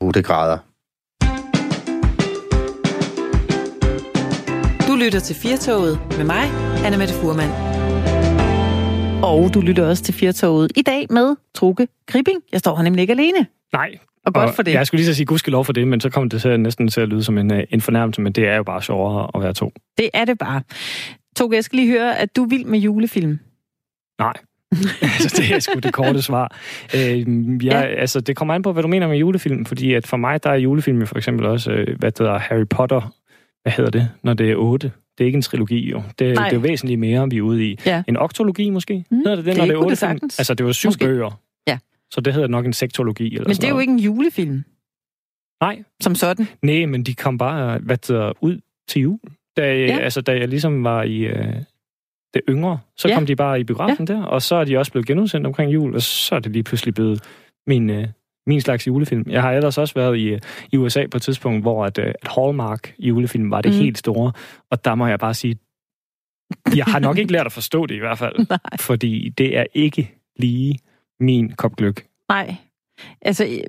8 grader. Du lytter til Firtoget med mig, Anna Mette Furman. Og du lytter også til Firtoget i dag med Trukke Kribing. Jeg står her nemlig ikke alene. Nej. Og godt for det. Jeg skulle lige så sige gudskelov for det, men så kommer det til, næsten til at lyde som en, øh, en fornærmelse, men det er jo bare sjovere at være to. Det er det bare. Toge, jeg skal lige høre, at du er vild med julefilm. Nej. altså, det er sgu det korte svar. Øh, jeg, ja. altså, det kommer an på, hvad du mener med julefilm, fordi at for mig, der er julefilm for eksempel også, øh, hvad det hedder, Harry Potter, hvad hedder det, når det er otte? Det er ikke en trilogi, jo. Det, det er jo væsentligt mere, vi er ude i. Ja. En oktologi, måske? Mm, hedder det det, når det er otte film? Altså, det var syv måske. bøger. Ja. Så det hedder nok en sektologi. Eller men det er jo ikke en julefilm. Nej. Som sådan? Nej, men de kom bare, hvad hedder, ud til jul. Da, ja. altså, da jeg ligesom var i øh, det yngre, så ja. kom de bare i biografen ja. der, og så er de også blevet genudsendt omkring jul, og så er det lige pludselig blevet min, øh, min slags julefilm. Jeg har ellers også været i, i USA på et tidspunkt, hvor at, øh, at Hallmark julefilm var det mm. helt store, og der må jeg bare sige, jeg har nok ikke lært at forstå det i hvert fald, Nej. fordi det er ikke lige min kop gløk. Nej. Altså,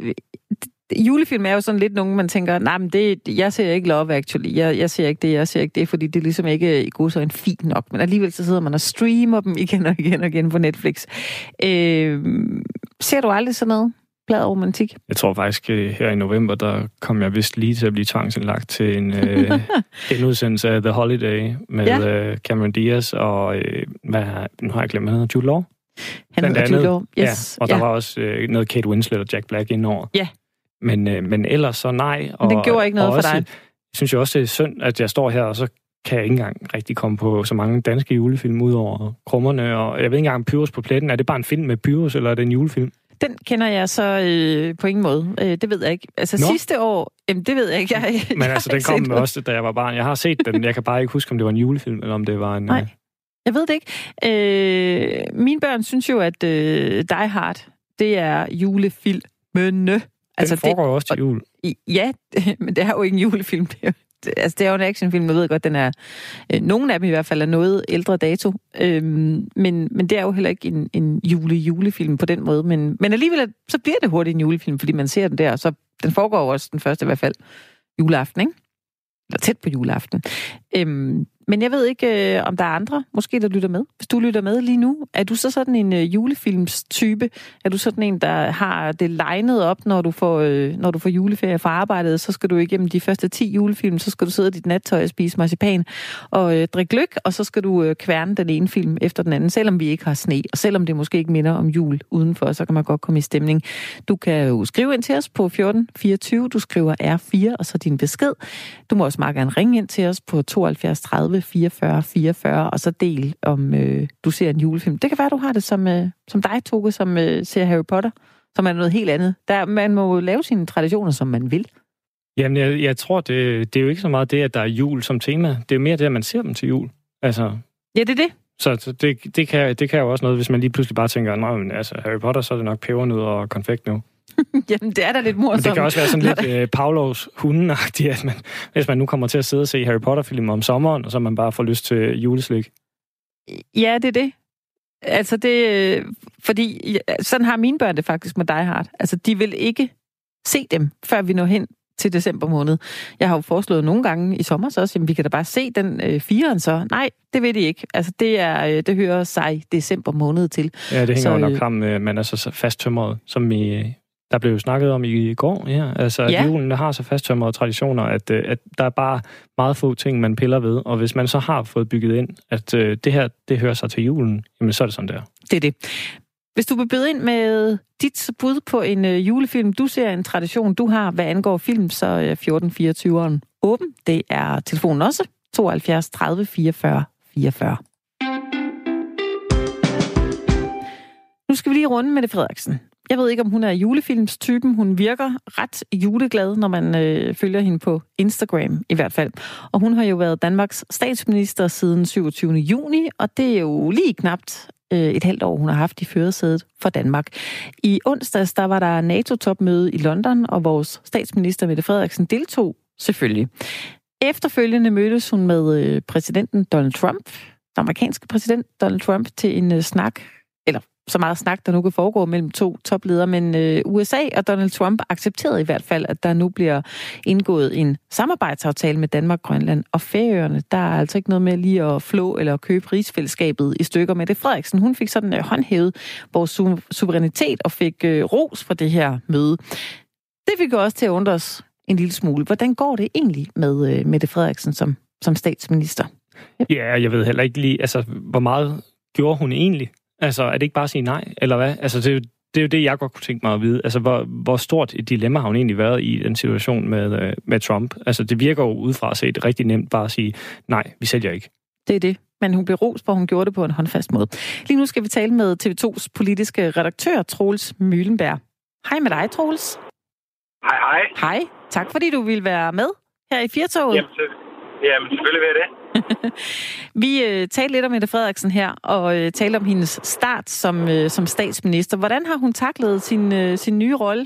julefilm er jo sådan lidt nogen, man tænker, nej, men det, jeg ser ikke Love Actually, jeg, jeg ser ikke det, jeg ser ikke det, fordi det er ligesom ikke i god så en fint nok. Men alligevel så sidder man og streamer dem igen og igen og igen på Netflix. Øh, ser du aldrig sådan noget? Glad romantik? Jeg tror faktisk, øh, her i november, der kom jeg vist lige til at blive tvangsindlagt til en, øh, en udsendelse af The Holiday med ja. uh, Cameron Diaz og, øh, hvad, nu har jeg glemt, hvad hedder Jude Law? Han hedder Jude Law, yes. Ja, og der ja. var også øh, noget Kate Winslet og Jack Black indover. Ja. Men, øh, men ellers så nej. Og, men det gjorde ikke noget for dig? Jeg synes jo også, det er synd, at jeg står her, og så kan jeg ikke engang rigtig komme på så mange danske julefilm ud over krummerne. Og jeg ved ikke engang, Pyrus på pletten, er det bare en film med Pyrus, eller er det en julefilm? Den kender jeg så øh, på ingen måde. Øh, det ved jeg ikke. Altså Nå. sidste år, jamen, det ved jeg ikke. Jeg, Men jeg altså, den kom med også, da jeg var barn. Jeg har set den. Jeg kan bare ikke huske, om det var en julefilm, eller om det var en... Nej, øh... jeg ved det ikke. Øh, mine børn synes jo, at øh, Die Hard, det er julefilmene. Altså, den foregår det, også til jul. Ja, men det er jo ikke en julefilm. Det er, altså, det er jo en actionfilm, jeg ved godt, den er... Øh, nogle af dem i hvert fald er noget ældre dato. Øhm, men, men det er jo heller ikke en, en jule-julefilm på den måde. Men, men alligevel, så bliver det hurtigt en julefilm, fordi man ser den der, og så den foregår også den første i hvert fald juleaften, ikke? Eller tæt på juleaften. Øhm, men jeg ved ikke, øh, om der er andre, måske der lytter med. Hvis du lytter med lige nu, er du så sådan en øh, julefilmstype? Er du sådan en, der har det legnet op, når du får, øh, når du får juleferie fra arbejdet? Så skal du igennem de første 10 julefilm, så skal du sidde i dit nattøj og spise marcipan og øh, drikke gløk, og så skal du øh, kværne den ene film efter den anden, selvom vi ikke har sne, og selvom det måske ikke minder om jul udenfor, så kan man godt komme i stemning. Du kan jo skrive ind til os på 1424, du skriver R4, og så din besked. Du må også meget gerne ringe ind til os på 72 30 44 44, og så del, om øh, du ser en julefilm. Det kan være, du har det som, øh, som dig, Toge, som øh, ser Harry Potter, som er noget helt andet. Der, man må lave sine traditioner, som man vil. Jamen, jeg, jeg tror, det, det er jo ikke så meget det, at der er jul som tema. Det er mere det, at man ser dem til jul. Altså, ja, det er det. Så, så det, det, kan, det kan jo også noget, hvis man lige pludselig bare tænker, nej, men altså, Harry Potter, så er det nok pebernød og konfekt nu. Jamen, det er da lidt morsomt. Men det kan også være sådan lidt øh, Pavlovs hundenagtigt, at man, hvis man nu kommer til at sidde og se Harry Potter-film om sommeren, og så man bare får lyst til juleslik. Ja, det er det. Altså det, fordi sådan har mine børn det faktisk med Die Hard. Altså de vil ikke se dem, før vi når hen til december måned. Jeg har jo foreslået nogle gange i sommer så også, at vi kan da bare se den øh, firen så. Nej, det vil de ikke. Altså det, er, øh, det hører sig december måned til. Ja, det hænger så, jo nok øh, sammen med, at man er så fasttømret, som i, der blev jo snakket om i går, ja. Altså, at ja. julen har så fasttømrede traditioner, at, øh, at der er bare meget få ting, man piller ved. Og hvis man så har fået bygget ind, at uh, det her, det hører sig til julen, jamen så er det sådan der. Det er det. Hvis du vil byde ind med dit bud på en uh, julefilm, du ser en tradition, du har, hvad angår film, så er 1424'eren åben. Det er telefonen også, 72 30 44 44. Nu skal vi lige runde med det Frederiksen. Jeg ved ikke, om hun er julefilmstypen. Hun virker ret juleglad, når man øh, følger hende på Instagram i hvert fald. Og hun har jo været Danmarks statsminister siden 27. juni, og det er jo lige knapt øh, et halvt år, hun har haft i førersædet for Danmark. I onsdags, der var der NATO-topmøde i London, og vores statsminister Mette Frederiksen deltog selvfølgelig. Efterfølgende mødtes hun med øh, præsidenten Donald Trump, den amerikanske præsident Donald Trump, til en øh, snak, så meget snak, der nu kan foregå mellem to topledere, men øh, USA og Donald Trump accepterede i hvert fald, at der nu bliver indgået en samarbejdsaftale med Danmark, Grønland og Færøerne. Der er altså ikke noget med lige at flå eller købe rigsfællesskabet i stykker. med det Frederiksen, hun fik sådan øh, håndhævet vores su- suverænitet og fik øh, ros for det her møde. Det fik jo også til at undre os en lille smule. Hvordan går det egentlig med øh, Mette Frederiksen som, som statsminister? Ja, jeg ved heller ikke lige, altså, hvor meget gjorde hun egentlig? Altså, er det ikke bare at sige nej, eller hvad? Altså, det er jo det, er jo det jeg godt kunne tænke mig at vide. Altså, hvor, hvor stort et dilemma har hun egentlig været i den situation med, øh, med Trump? Altså, det virker jo udefra set rigtig nemt bare at sige, nej, vi sælger ikke. Det er det. Men hun blev ros, for hun gjorde det på en håndfast måde. Lige nu skal vi tale med TV2's politiske redaktør, Troels Møhlenberg. Hej med dig, Troels. Hej, hej. Hej. Tak fordi du ville være med her i Firtoget. Jamen, jamen selvfølgelig vil jeg det. Vi øh, talte lidt om Mette Frederiksen her, og øh, talte om hendes start som, øh, som statsminister. Hvordan har hun taklet sin, øh, sin nye rolle?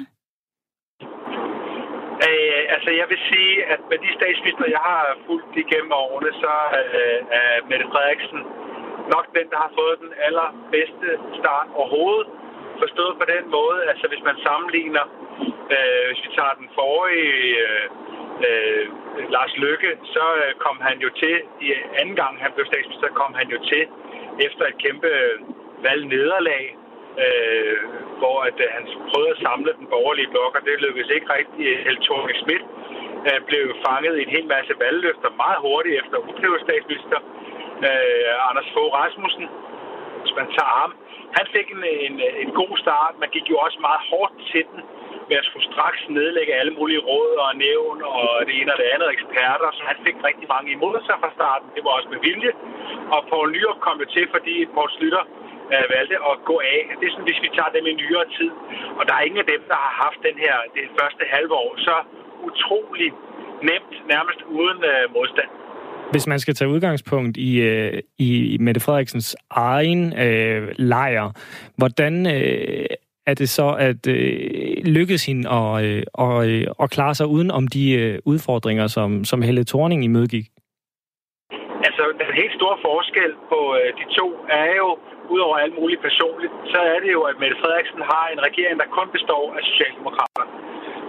Øh, altså, jeg vil sige, at med de statsminister, jeg har fulgt igennem årene, så øh, er Mette Frederiksen nok den, der har fået den allerbedste start overhovedet. Forstået på den måde, altså hvis man sammenligner, øh, hvis vi tager den forrige øh, øh, Lars Løkke, så øh, kom han jo til, i anden gang han blev statsminister, kom han jo til efter et kæmpe øh, valgnederlag, øh, hvor at, øh, han prøvede at samle den borgerlige blok, og det lykkedes ikke rigtigt. Held Thorning Schmidt øh, blev fanget i en hel masse valgløfter meget hurtigt efter hun blev statsminister. Øh, Anders Fogh Rasmussen, hvis man tager ham, han fik en, en, en god start. Man gik jo også meget hårdt til den med at skulle straks nedlægge alle mulige råd og nævn og det ene og det andet eksperter, så han fik rigtig mange imod sig fra starten. Det var også med vilje. Og Poul Nyrup kom jo til, fordi Poul Slytter øh, valgte at gå af. Det er sådan, hvis vi tager dem i nyere tid. Og der er ingen af dem, der har haft den her, det første halve år, så utrolig nemt, nærmest uden øh, modstand. Hvis man skal tage udgangspunkt i, øh, i Mette Frederiksens egen øh, lejr, hvordan øh, er det så at øh, lykkes hende at, øh, og, øh, at klare sig uden om de øh, udfordringer, som, som Helle Thorning imødegik? Altså, den helt store forskel på øh, de to er jo, udover alt muligt personligt, så er det jo, at Mette Frederiksen har en regering, der kun består af Socialdemokrater.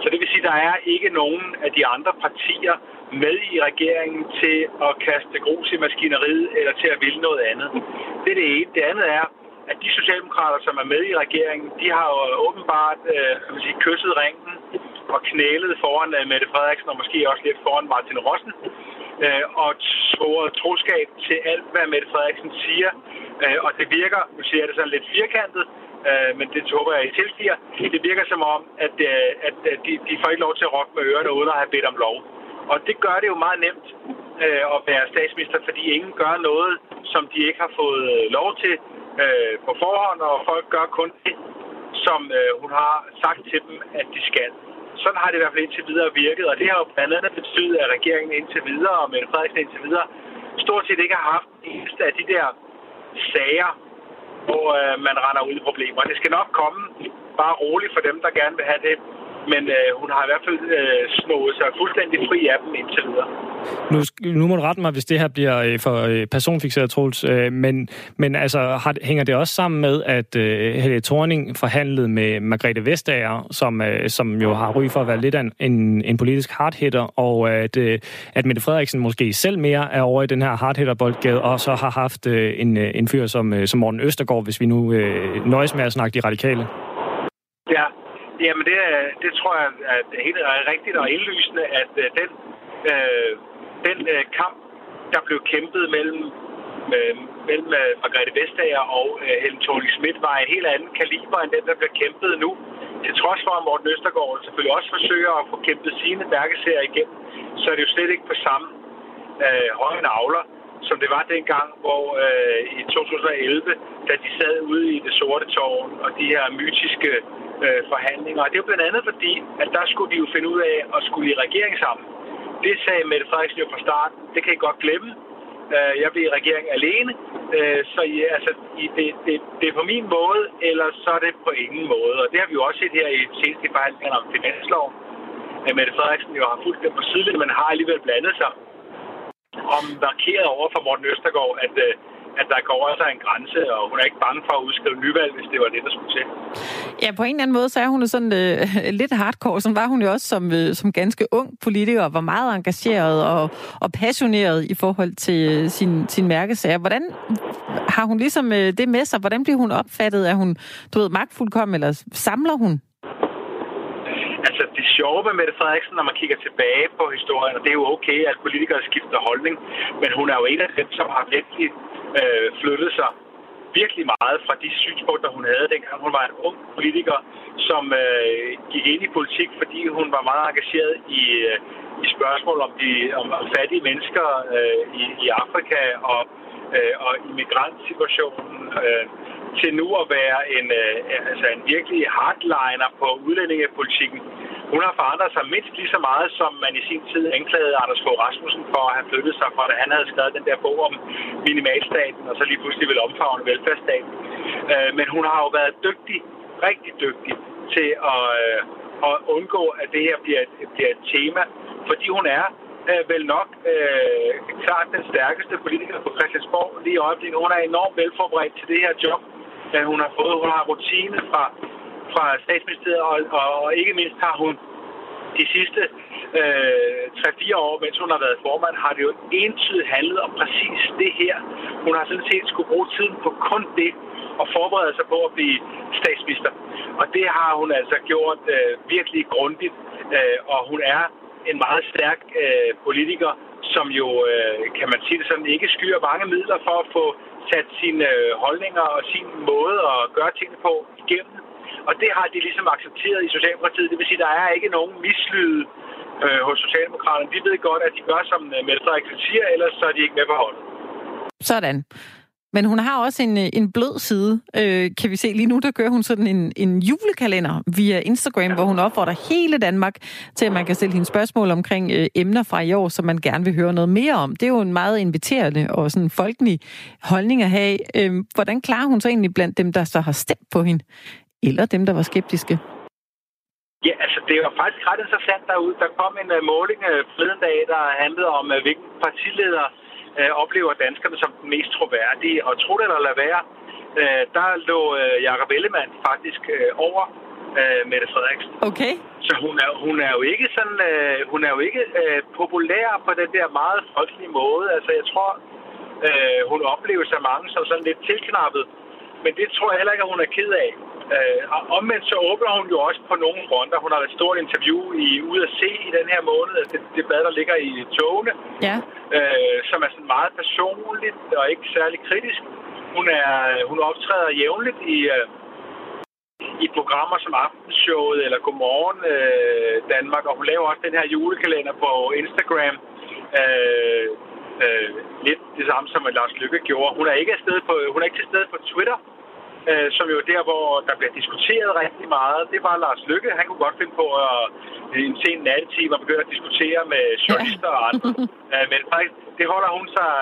Så det vil sige, at der er ikke nogen af de andre partier med i regeringen til at kaste grus i maskineriet eller til at ville noget andet. Det er det ene. Det andet er, at de socialdemokrater, som er med i regeringen, de har jo åbenbart øh, man sige, kysset ringen og knælet foran øh, Mette Frederiksen og måske også lidt foran Martin Rossen øh, og svoret troskab til alt, hvad Mette Frederiksen siger. Øh, og det virker, nu siger jeg det sådan lidt firkantet, øh, men det håber jeg, I tilgiver. Det virker som om, at, øh, at øh, de, de får ikke lov til at rokke med ørerne uden at have bedt om lov. Og det gør det jo meget nemt øh, at være statsminister, fordi ingen gør noget, som de ikke har fået øh, lov til øh, på forhånd, og folk gør kun det, som øh, hun har sagt til dem, at de skal. Sådan har det i hvert fald indtil videre virket, og det har jo blandt andet betydet, at regeringen indtil videre, og Mette Frederiksen indtil videre, stort set ikke har haft eneste af de der sager, hvor øh, man render ud i problemer. Det skal nok komme bare roligt for dem, der gerne vil have det men øh, hun har i hvert fald øh, snået sig fuldstændig fri af dem indtil videre. Nu, nu må du rette mig, hvis det her bliver øh, for øh, personfixeret, Troels, øh, men, men altså, har, hænger det også sammen med, at øh, Helle Thorning forhandlede med Margrethe Vestager, som, øh, som jo har ry for at være lidt en, en, en politisk hardhitter, og at, øh, at Mette Frederiksen måske selv mere er over i den her hardhitter-boldgade, og så har haft øh, en, øh, en fyr som, øh, som Morten Østergaard, hvis vi nu øh, nøjes med at snakke de radikale? Ja, Jamen, det, det tror jeg er helt rigtigt og indlysende, at øh, den, øh, den øh, kamp, der blev kæmpet mellem, øh, mellem uh, Margrethe Vestager og øh, Helen Thorning Schmidt, var en helt anden kaliber end den, der bliver kæmpet nu. Til trods for, at Morten Østergaard selvfølgelig også forsøger at få kæmpet sine mærkeserier igennem, så er det jo slet ikke på samme øh, høje navler, som det var dengang, hvor øh, i 2011, da de sad ude i det sorte tårn, og de her mytiske øh, forhandlinger. Og det var blandt andet fordi, at der skulle de jo finde ud af at skulle i regering sammen. Det sagde Mette Frederiksen jo fra starten. Det kan I godt glemme. Øh, jeg vil i regering alene. Øh, så I, altså, I, det, det, det er på min måde, eller så er det på ingen måde. Og det har vi jo også set her i seneste forhandlinger om finansloven. At Mette Frederiksen jo har fulgt dem på sidelinjen, men har alligevel blandet sig om markeret over for Morten Østergaard, at øh, at der går altså en grænse, og hun er ikke bange for at udskrive nyvalg, hvis det var det, der skulle til. Ja, på en eller anden måde, så er hun sådan øh, lidt hardcore. Sådan var hun jo også som, øh, som ganske ung politiker, var meget engageret og, og passioneret i forhold til øh, sin, sin mærkesager. Hvordan har hun ligesom øh, det med sig? Hvordan bliver hun opfattet? Er hun, du ved, magtfuldkommen, eller samler hun? Det sjove med Mette Frederiksen, når man kigger tilbage på historien, og det er jo okay, at politikere skifter holdning, men hun er jo en af dem, som har virkelig øh, flyttet sig virkelig meget fra de synspunkter, hun havde, dengang hun var en ung politiker, som øh, gik ind i politik, fordi hun var meget engageret i, øh, i spørgsmål om, de, om, om fattige mennesker øh, i, i Afrika og, øh, og immigrantsituationen. Øh, til nu at være en, øh, altså en virkelig hardliner på udlændingepolitikken. Hun har forandret sig mindst lige så meget, som man i sin tid anklagede Anders Fogh Rasmussen for at have flyttet sig fra, da han havde skrevet den der bog om minimalstaten, og så lige pludselig ville omfavne velfærdsstaten. Øh, men hun har jo været dygtig, rigtig dygtig til at, øh, at undgå, at det her bliver et, bliver et tema, fordi hun er øh, vel nok øh, klart den stærkeste politiker på Christiansborg lige i øjeblikket. Hun er enormt velforberedt til det her job hun har fået. Hun har rutine fra, fra statsministeriet, og, og, og ikke mindst har hun de sidste øh, 3-4 år, mens hun har været formand, har det jo entydigt handlet om præcis det her. Hun har sådan set skulle bruge tiden på kun det, og forberede sig på at blive statsminister. Og det har hun altså gjort øh, virkelig grundigt, øh, og hun er en meget stærk øh, politiker, som jo, øh, kan man sige det sådan, ikke skyer mange midler for at få sat sine øh, holdninger og sin måde at gøre tingene på igennem. Og det har de ligesom accepteret i Socialdemokratiet. Det vil sige, at der er ikke nogen mislyde øh, hos Socialdemokraterne. De ved godt, at de gør, som øh, Mette Frederiksen siger, ellers så er de ikke med på holdet. Sådan. Men hun har også en, øh, en blød side, øh, kan vi se. Lige nu, der gør hun sådan en, en julekalender via Instagram, hvor hun opfordrer hele Danmark til, at man kan stille hende spørgsmål omkring øh, emner fra i år, som man gerne vil høre noget mere om. Det er jo en meget inviterende og sådan folkelig holdning at have. Øh, hvordan klarer hun sig egentlig blandt dem, der så har stemt på hende? Eller dem, der var skeptiske? Ja, altså det var faktisk ret interessant derude. Der kom en uh, måling uh, forleden dag, der handlede om, uh, hvilken partileder øh, oplever danskerne som den mest troværdige. Og tro det eller lade være, øh, der lå øh, Jacob Ellemann faktisk øh, over øh, Mette Frederiksen. Okay. Så hun er, hun er jo ikke sådan, øh, hun er jo ikke øh, populær på den der meget folkelige måde. Altså jeg tror, øh, hun oplever sig mange som sådan lidt tilknappet. Men det tror jeg heller ikke, at hun er ked af. Øh, og omvendt så åbner hun jo også på nogle fronter. Hun har et stort interview i Ud at se i den her måned, altså det, det blad, der ligger i togene, ja. øh, som er sådan meget personligt og ikke særlig kritisk. Hun, er, hun optræder jævnligt i, øh, i programmer som Aftenshowet eller Godmorgen øh, Danmark, og hun laver også den her julekalender på Instagram. Øh, øh, lidt det samme som Lars Lykke gjorde. Hun er ikke, afsted på, hun er ikke til stede på Twitter, øh, som jo der, hvor der bliver diskuteret rigtig meget. Det var Lars Lykke. Han kunne godt finde på at en sen nattetime og begynde at diskutere med journalister og andre. øh, men faktisk, det holder hun sig,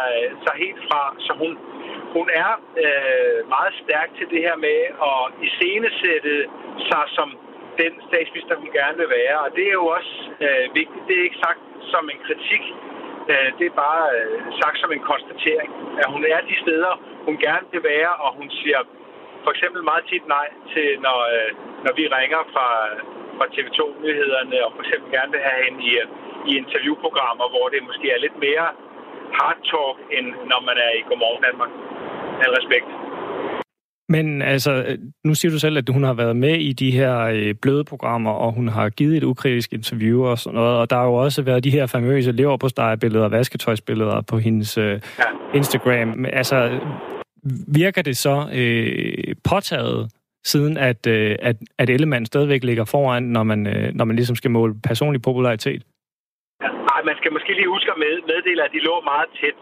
sig helt fra. Så hun, hun er øh, meget stærk til det her med at iscenesætte sig som den statsminister, hun gerne vil være. Og det er jo også øh, vigtigt. Det er ikke sagt som en kritik. Øh, det er bare øh, sagt som en konstatering, at hun er de steder, hun gerne vil være, og hun siger for eksempel meget tit nej til, når, øh, når vi ringer fra, fra TV2-nyhederne, og for eksempel gerne vil have hende i, øh, i interviewprogrammer, hvor det måske er lidt mere hard talk, end når man er i Godmorgen Danmark. Al respekt. Men altså, nu siger du selv, at hun har været med i de her øh, bløde programmer, og hun har givet et ukritisk interview og sådan noget, og der har jo også været de her famøse lever på billeder og vasketøjsbilleder på hendes øh, ja. Instagram. Altså, virker det så øh, påtaget, siden at, øh, at, at Ellemann stadigvæk ligger foran, når man, øh, når man ligesom skal måle personlig popularitet? Nej, man skal måske lige huske at med, meddele, at de lå meget tæt,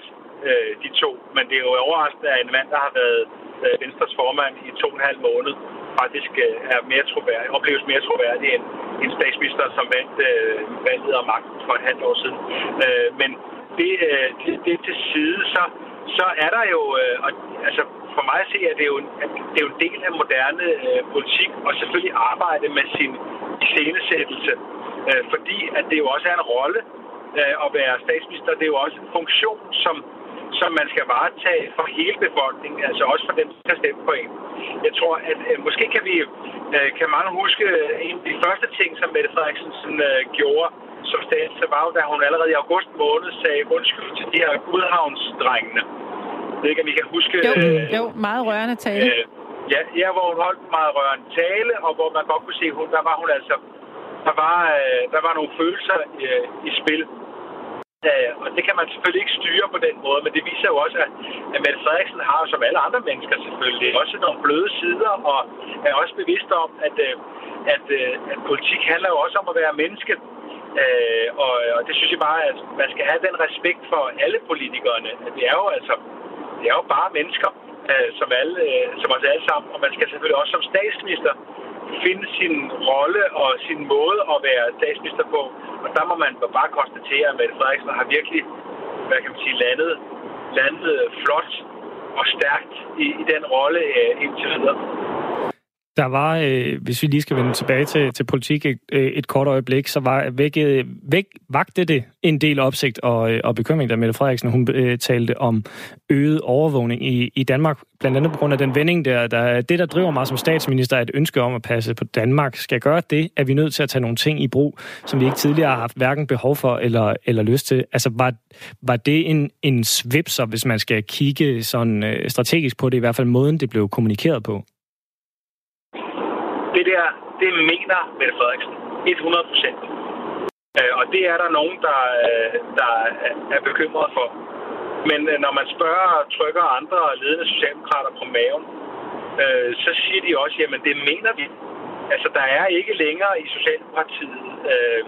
øh, de to. Men det er jo overraskende, at en mand, der har været øh, Venstres formand i to og en halv måned, faktisk øh, er mere troværdig, opleves mere troværdig end en statsminister, som vandt øh, valget og magten for et halvt år siden. Øh, men det, øh, det, det til side, så så er der jo, øh, og, altså for mig at se, at det er jo, at det er jo en del af moderne øh, politik, og selvfølgelig arbejde med sin iscenesættelse, øh, fordi at det jo også er en rolle øh, at være statsminister. Det er jo også en funktion, som som man skal varetage for hele befolkningen, altså også for dem, der stemmer stemme på en. Jeg tror, at øh, måske kan vi øh, kan mange huske øh, en af de første ting, som Mette Frederiksen sådan, øh, gjorde statsminister, var jo, da hun allerede i august måned sagde undskyld til de her Gudhavnsdrengene. Jeg ved ikke, om I kan huske... Jo, øh, jo meget rørende tale. Øh, ja, ja, hvor hun holdt meget rørende tale, og hvor man godt kunne se, hun, der var hun altså... Der var, øh, der var nogle følelser øh, i spil. Øh, og det kan man selvfølgelig ikke styre på den måde, men det viser jo også, at, at Mette Frederiksen har, som alle andre mennesker selvfølgelig, også nogle bløde sider, og er også bevidst om, at, øh, at, øh, at politik handler jo også om at være menneske. Øh, og, og det synes jeg bare, at man skal have den respekt for alle politikerne. At det er jo altså, det er jo bare mennesker, øh, som, alle, øh, som os alle sammen, og man skal selvfølgelig også som statsminister finde sin rolle og sin måde at være statsminister på. Og der må man bare konstatere, at Mette Frederiksen har virkelig, hvad kan man sige, landet, landet flot og stærkt i, i den rolle øh, indtil videre. Der var, øh, hvis vi lige skal vende tilbage til, til politik et, øh, et kort øjeblik, så var væk, væk, vagte det en del opsigt og, øh, og bekymring, da Mette Frederiksen hun øh, talte om øget overvågning i, i Danmark, blandt andet på grund af den vending der, der. Det, der driver mig som statsminister, er et ønske om at passe på Danmark. Skal gøre det, er vi nødt til at tage nogle ting i brug, som vi ikke tidligere har haft hverken behov for eller, eller lyst til. Altså, var, var det en, en svipser, hvis man skal kigge sådan øh, strategisk på det, i hvert fald måden, det blev kommunikeret på? Det der, det mener Mette Frederiksen. 100 procent. Øh, og det er der nogen, der, øh, der er bekymret for. Men øh, når man spørger trykker andre ledende socialdemokrater på maven, øh, så siger de også, jamen det mener vi. Altså der er ikke længere i Socialdemokratiet øh,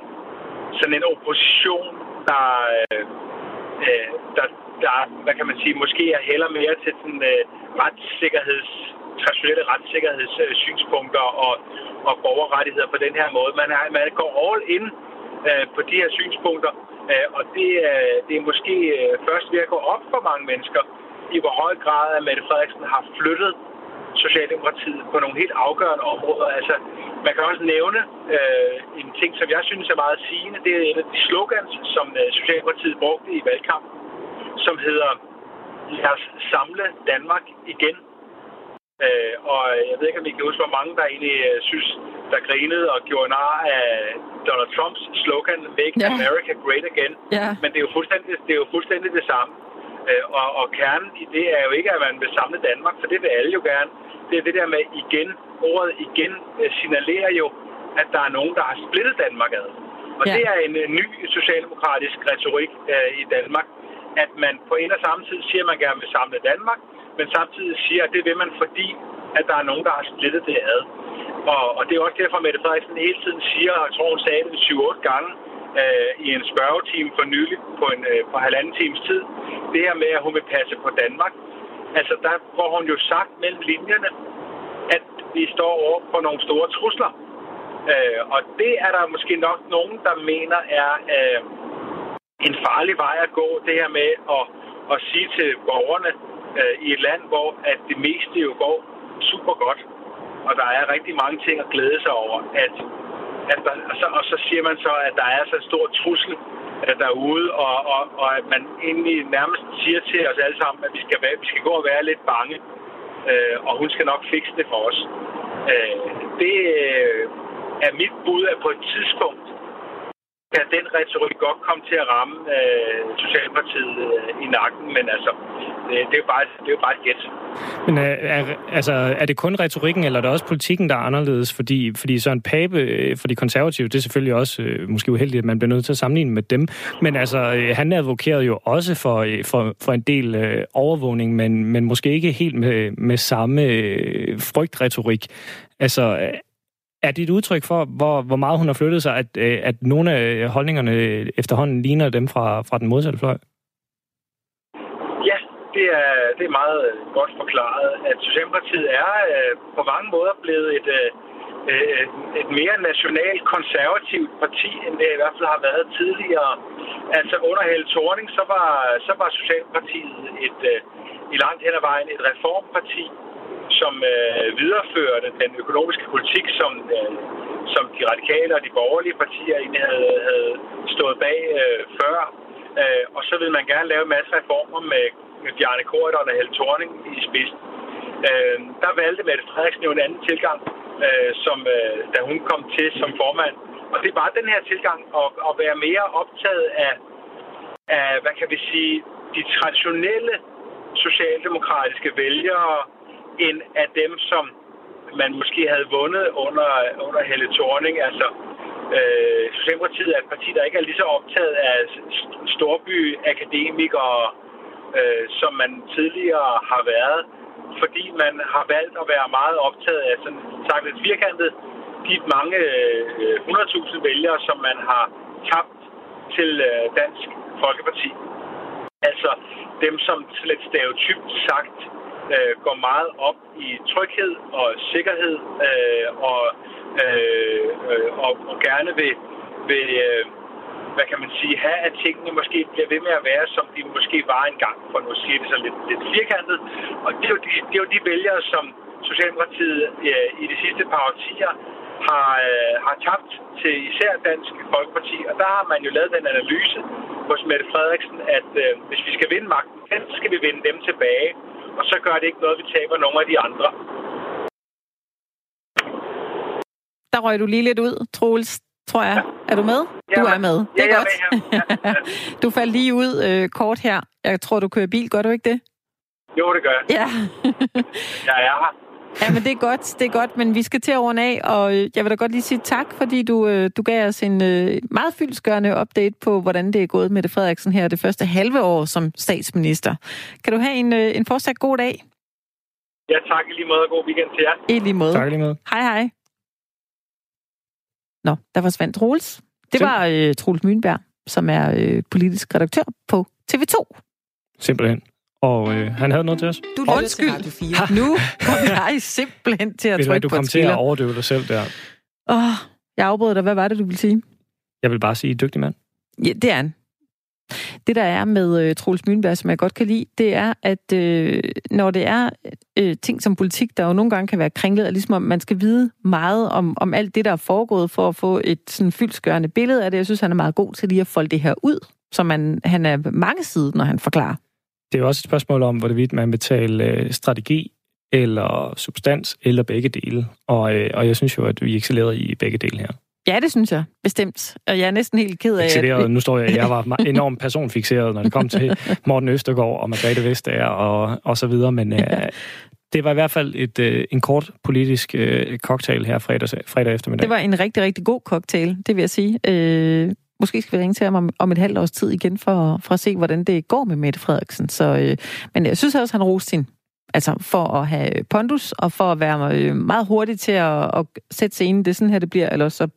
sådan en opposition, der, øh, der, der, hvad kan man sige, måske er heller mere til den retssikkerheds traditionelle retssikkerhedssynspunkter og, og borgerrettigheder på den her måde. Man, er, man går all in øh, på de her synspunkter, øh, og det, øh, det er måske øh, først ved at gå op for mange mennesker, i hvor høj grad at Mette Frederiksen har flyttet Socialdemokratiet på nogle helt afgørende områder. Altså, man kan også nævne øh, en ting, som jeg synes er meget sigende. Det er en af de slogans, som øh, Socialdemokratiet brugte i valgkampen, som hedder lad os samle Danmark igen. Øh, og jeg ved ikke, om I kan huske, hvor mange der egentlig øh, synes, der grinede og gjorde nar af Donald Trumps slogan, Make ja. America Great Again. Ja. Men det er, jo fuldstændig, det er jo fuldstændig det samme. Øh, og, og kernen i det er jo ikke, at man vil samle Danmark, for det vil alle jo gerne. Det er det der med igen, ordet igen øh, signalerer jo, at der er nogen, der har splittet Danmark ad. Og ja. det er en, en ny socialdemokratisk retorik øh, i Danmark, at man på en og samme tid siger, at man gerne vil samle Danmark, men samtidig siger, at det vil man, fordi at der er nogen, der har splittet det ad. Og, og det er også derfor, at Mette Frederiksen hele tiden siger, og jeg tror, hun sagde det 7-8 gange øh, i en spørgetime for nylig på, en, øh, på halvanden times tid, det her med, at hun vil passe på Danmark. Altså, der får hun jo sagt mellem linjerne, at vi står over for nogle store trusler. Øh, og det er der måske nok nogen, der mener er øh, en farlig vej at gå, det her med at, at sige til borgerne, øh, i et land, hvor at det meste jo går super godt, og der er rigtig mange ting at glæde sig over, at, at der, og, så, og så siger man så, at der er så en stor trussel øh, derude, og, og, og at man egentlig nærmest siger til os alle sammen, at vi skal, være, vi skal gå og være lidt bange, øh, og hun skal nok fikse det for os. Øh, det øh, er mit bud, at på et tidspunkt kan den retorik godt komme til at ramme øh, Socialdemokratiet øh, i nakken, men altså, det, det, er jo bare, det er jo bare et gæt. Men er, er, altså, er det kun retorikken, eller er det også politikken, der er anderledes? Fordi, fordi Søren Pape øh, for de konservative, det er selvfølgelig også øh, måske uheldigt, at man bliver nødt til at sammenligne med dem, men altså, øh, han advokerede jo også for, øh, for, for en del øh, overvågning, men, men måske ikke helt med, med samme øh, frygtretorik. Altså, øh, er det et udtryk for, hvor, hvor meget hun har flyttet sig, at, øh, at nogle af øh, holdningerne efterhånden ligner dem fra, fra den modsatte fløj? Ja, det er, det er meget øh, godt forklaret, at Socialdemokratiet er øh, på mange måder blevet et, øh, et mere nationalt konservativt parti, end det i hvert fald har været tidligere. Altså under Helle Thorning, så var, så var Socialdemokratiet et, i langt hen ad vejen et reformparti, som øh, videreførte den økonomiske politik, som, øh, som de radikale og de borgerlige partier egentlig havde, havde stået bag øh, før. Øh, og så ville vil man gerne lave masser af reformer med, med Bjarne Korydon og Helle Thorning i spidsen. Øh, der valgte Mette Frederiksen jo en anden tilgang, øh, som, øh, da hun kom til som formand. Og det var den her tilgang at, at være mere optaget af, af, hvad kan vi sige, de traditionelle socialdemokratiske vælgere, end af dem, som man måske havde vundet under, under Helle Thorning. Altså, øh, Socialdemokratiet er et parti, der ikke er lige så optaget af storbyakademikere, øh, som man tidligere har været, fordi man har valgt at være meget optaget af, sådan sagt lidt firkantet, de mange øh, 100.000 vælgere, som man har tabt til øh, Dansk Folkeparti. Altså dem, som lidt stereotypt sagt øh, går meget op i tryghed og sikkerhed øh, og, øh, og, og gerne vil, vil øh, hvad kan man sige, have, at tingene måske bliver ved med at være, som de måske var engang, for nu siger det så lidt, lidt firkantet. Og det er, jo de, det er jo de vælgere, som Socialdemokratiet øh, i de sidste par årtier har, øh, har tabt til især Dansk Folkeparti. Og der har man jo lavet den analyse hos Mette Frederiksen, at øh, hvis vi skal vinde magten, så skal vi vinde dem tilbage. Og så gør det ikke noget, vi taber nogle af de andre. Der røg du lige lidt ud, Troels, tror jeg. Er du med? Ja, du er med. Det er ja, godt. Ja, ja, ja. du faldt lige ud øh, kort her. Jeg tror, du kører bil. Gør du ikke det? Jo, det gør jeg. Ja. jeg er her. Ja, men det er godt, det er godt, men vi skal til at runde af, og øh, jeg vil da godt lige sige tak, fordi du, øh, du gav os en øh, meget fyldsgørende update på, hvordan det er gået med det Frederiksen her det første halve år som statsminister. Kan du have en, en fortsat god dag? Ja, tak i lige måde, og god weekend til jer. I lige måde. Tak i lige måde. Hej, hej. Nå, der forsvandt Troels. Det Sim- var øh, Troels Mynberg, som er øh, politisk redaktør på TV2. Simpelthen. Og øh, han havde noget til os. Du Undskyld. Til Radio 4. nu kom jeg simpelthen til at trykke du på kom til at overdøve dig selv der. Åh, oh, jeg afbrød dig. Hvad var det, du ville sige? Jeg vil bare sige, dygtig mand. Ja, det er han. Det, der er med uh, Troels Mynberg, som jeg godt kan lide, det er, at uh, når det er uh, ting som politik, der jo nogle gange kan være kringlet, og ligesom om man skal vide meget om, om alt det, der er foregået, for at få et sådan fyldsgørende billede af det. Jeg synes, han er meget god til lige at folde det her ud, så man, han er mange sider, når han forklarer. Det er jo også et spørgsmål om, hvorvidt man betaler strategi eller substans, eller begge dele. Og, og jeg synes jo, at vi excellerer i begge dele her. Ja, det synes jeg, bestemt. Og jeg er næsten helt ked af... At... Nu står jeg, jeg var enormt personfixeret, når det kom til Morten Østergaard og Margrethe Vestager og, og så videre, men ja. uh, det var i hvert fald et, uh, en kort politisk uh, cocktail her fredag, fredag eftermiddag. Det var en rigtig, rigtig god cocktail, det vil jeg sige. Uh, måske skal vi ringe til ham om, om et halvt års tid igen, for, for at se, hvordan det går med Mette Frederiksen. Så, uh, men jeg synes også, han roste sin altså for at have pondus, og for at være meget hurtig til at, at sætte scenen. Det er sådan her, det bliver, eller så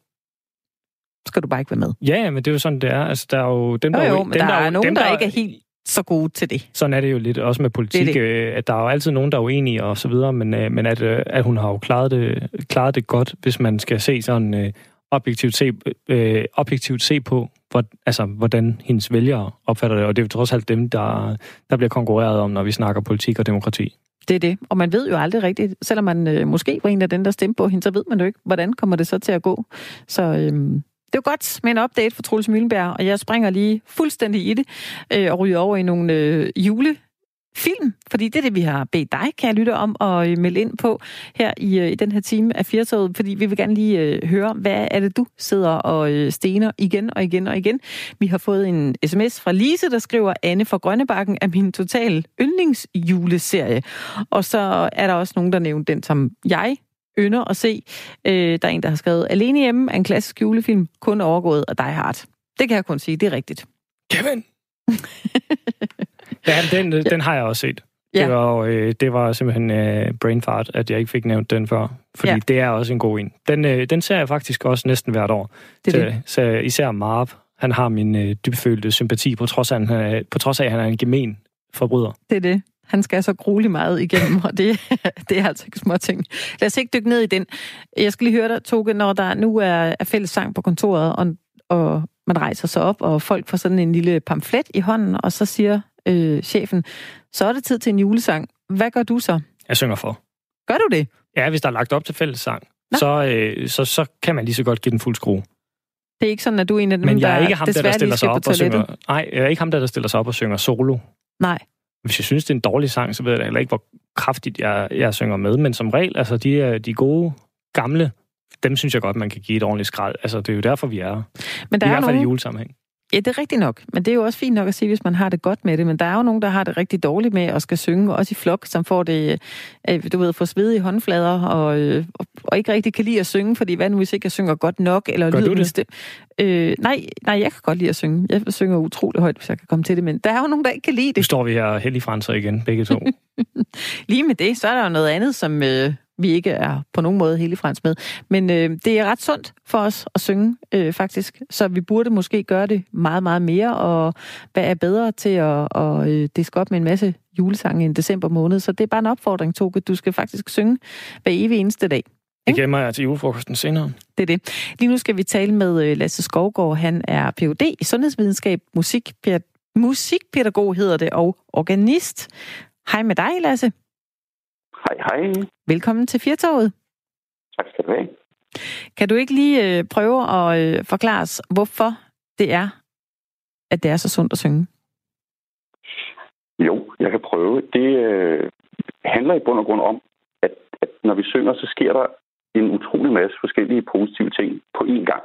skal du bare ikke være med. Ja, men det er jo sådan, det er. Altså, der er jo dem, der, jo, jo, dem, der, der er nogen, dem, der, der ikke er helt så gode til det. Sådan er det jo lidt også med politik, det det. Øh, at der er jo altid nogen, der er uenige og så videre, men, øh, men at, øh, at hun har jo klaret det, klaret det godt, hvis man skal se sådan øh, objektivt, se, øh, objektivt se på, hvor, altså, hvordan hendes vælgere opfatter det, og det er jo trods alt dem, der, der bliver konkurreret om, når vi snakker politik og demokrati. Det er det, og man ved jo aldrig rigtigt, selvom man øh, måske var en af dem, der stemte på hende, så ved man jo ikke, hvordan kommer det så til at gå. Så øh, det var godt med en update for Troels Møllenberg, og jeg springer lige fuldstændig i det øh, og ryger over i nogle øh, jule film, fordi det er det, vi har bedt dig, kan jeg lytte om, og øh, melde ind på her i, øh, i den her time af Firtoget, fordi vi vil gerne lige øh, høre, hvad er det, du sidder og øh, stener igen og igen og igen. Vi har fået en sms fra Lise, der skriver, Anne fra Grønnebakken er min total yndlingsjuleserie. Og så er der også nogen, der nævnte den, som jeg ynder at se. Øh, der er en, der har skrevet, Alene hjemme er en klassisk julefilm, kun overgået af Die Hard. Det kan jeg kun sige, det er rigtigt. Kevin! ja, den, den har jeg også set. Ja. Det, var, øh, det var simpelthen øh, brain fart, at jeg ikke fik nævnt den før. Fordi ja. det er også en god en. Den, øh, den ser jeg faktisk også næsten hvert år. Det er så, det. Så, især Marv, han har min øh, dybfølte sympati, på trods, af, han, er, på trods af, at han er en gemen forbryder. Det er det. Han skal så grueligt meget igennem, og det, det er altså ikke små ting. Lad os ikke dykke ned i den. Jeg skal lige høre dig, Toge, når der nu er, er fælles sang på kontoret, og, og man rejser sig op, og folk får sådan en lille pamflet i hånden, og så siger øh, chefen, så er det tid til en julesang. Hvad gør du så? Jeg synger for. Gør du det? Ja, hvis der er lagt op til fællessang, så, øh, så, så kan man lige så godt give den fuld skrue. Det er ikke sådan, at du er en af dem, Men jeg er ikke ham, der, der stiller sig op og synger... Nej, jeg er ikke ham, der, der stiller sig op og synger solo. Nej. Hvis jeg synes, det er en dårlig sang, så ved jeg heller ikke, hvor kraftigt jeg, jeg synger med. Men som regel, altså de, de gode, gamle, dem synes jeg godt, man kan give et ordentligt skrald. Altså, det er jo derfor, vi er Men der I er hvert fald nogen... i julesammenhæng. Ja, det er rigtigt nok. Men det er jo også fint nok at sige, hvis man har det godt med det. Men der er jo nogen, der har det rigtig dårligt med at skal synge, også i flok, som får det, øh, du ved, får svedige håndflader og, øh, og ikke rigtig kan lide at synge, fordi hvad nu hvis ikke jeg synger godt nok, eller Gør lyder du det? Øh, nej, nej, jeg kan godt lide at synge. Jeg synger utrolig højt, hvis jeg kan komme til det, men der er jo nogen, der ikke kan lide det. Nu står vi her heldig franser igen, begge to. Lige med det, så er der jo noget andet, som, øh, vi ikke er på nogen måde hele frans med. Men øh, det er ret sundt for os at synge, øh, faktisk. Så vi burde måske gøre det meget, meget mere, og hvad er bedre til at, at øh, diske op med en masse julesange i december måned. Så det er bare en opfordring, Toge. Du skal faktisk synge hver evig eneste dag. Det gemmer jeg til julefrokosten senere. Det er det. Lige nu skal vi tale med øh, Lasse Skovgaard. Han er Ph.D. i sundhedsvidenskab, musik, musikpædagog hedder det, og organist. Hej med dig, Lasse. Hej, hej. Velkommen til Firtoget. Tak skal du have. Kan du ikke lige øh, prøve at øh, forklare os, hvorfor det er, at det er så sundt at synge? Jo, jeg kan prøve. Det øh, handler i bund og grund om, at, at når vi synger, så sker der en utrolig masse forskellige positive ting på én gang.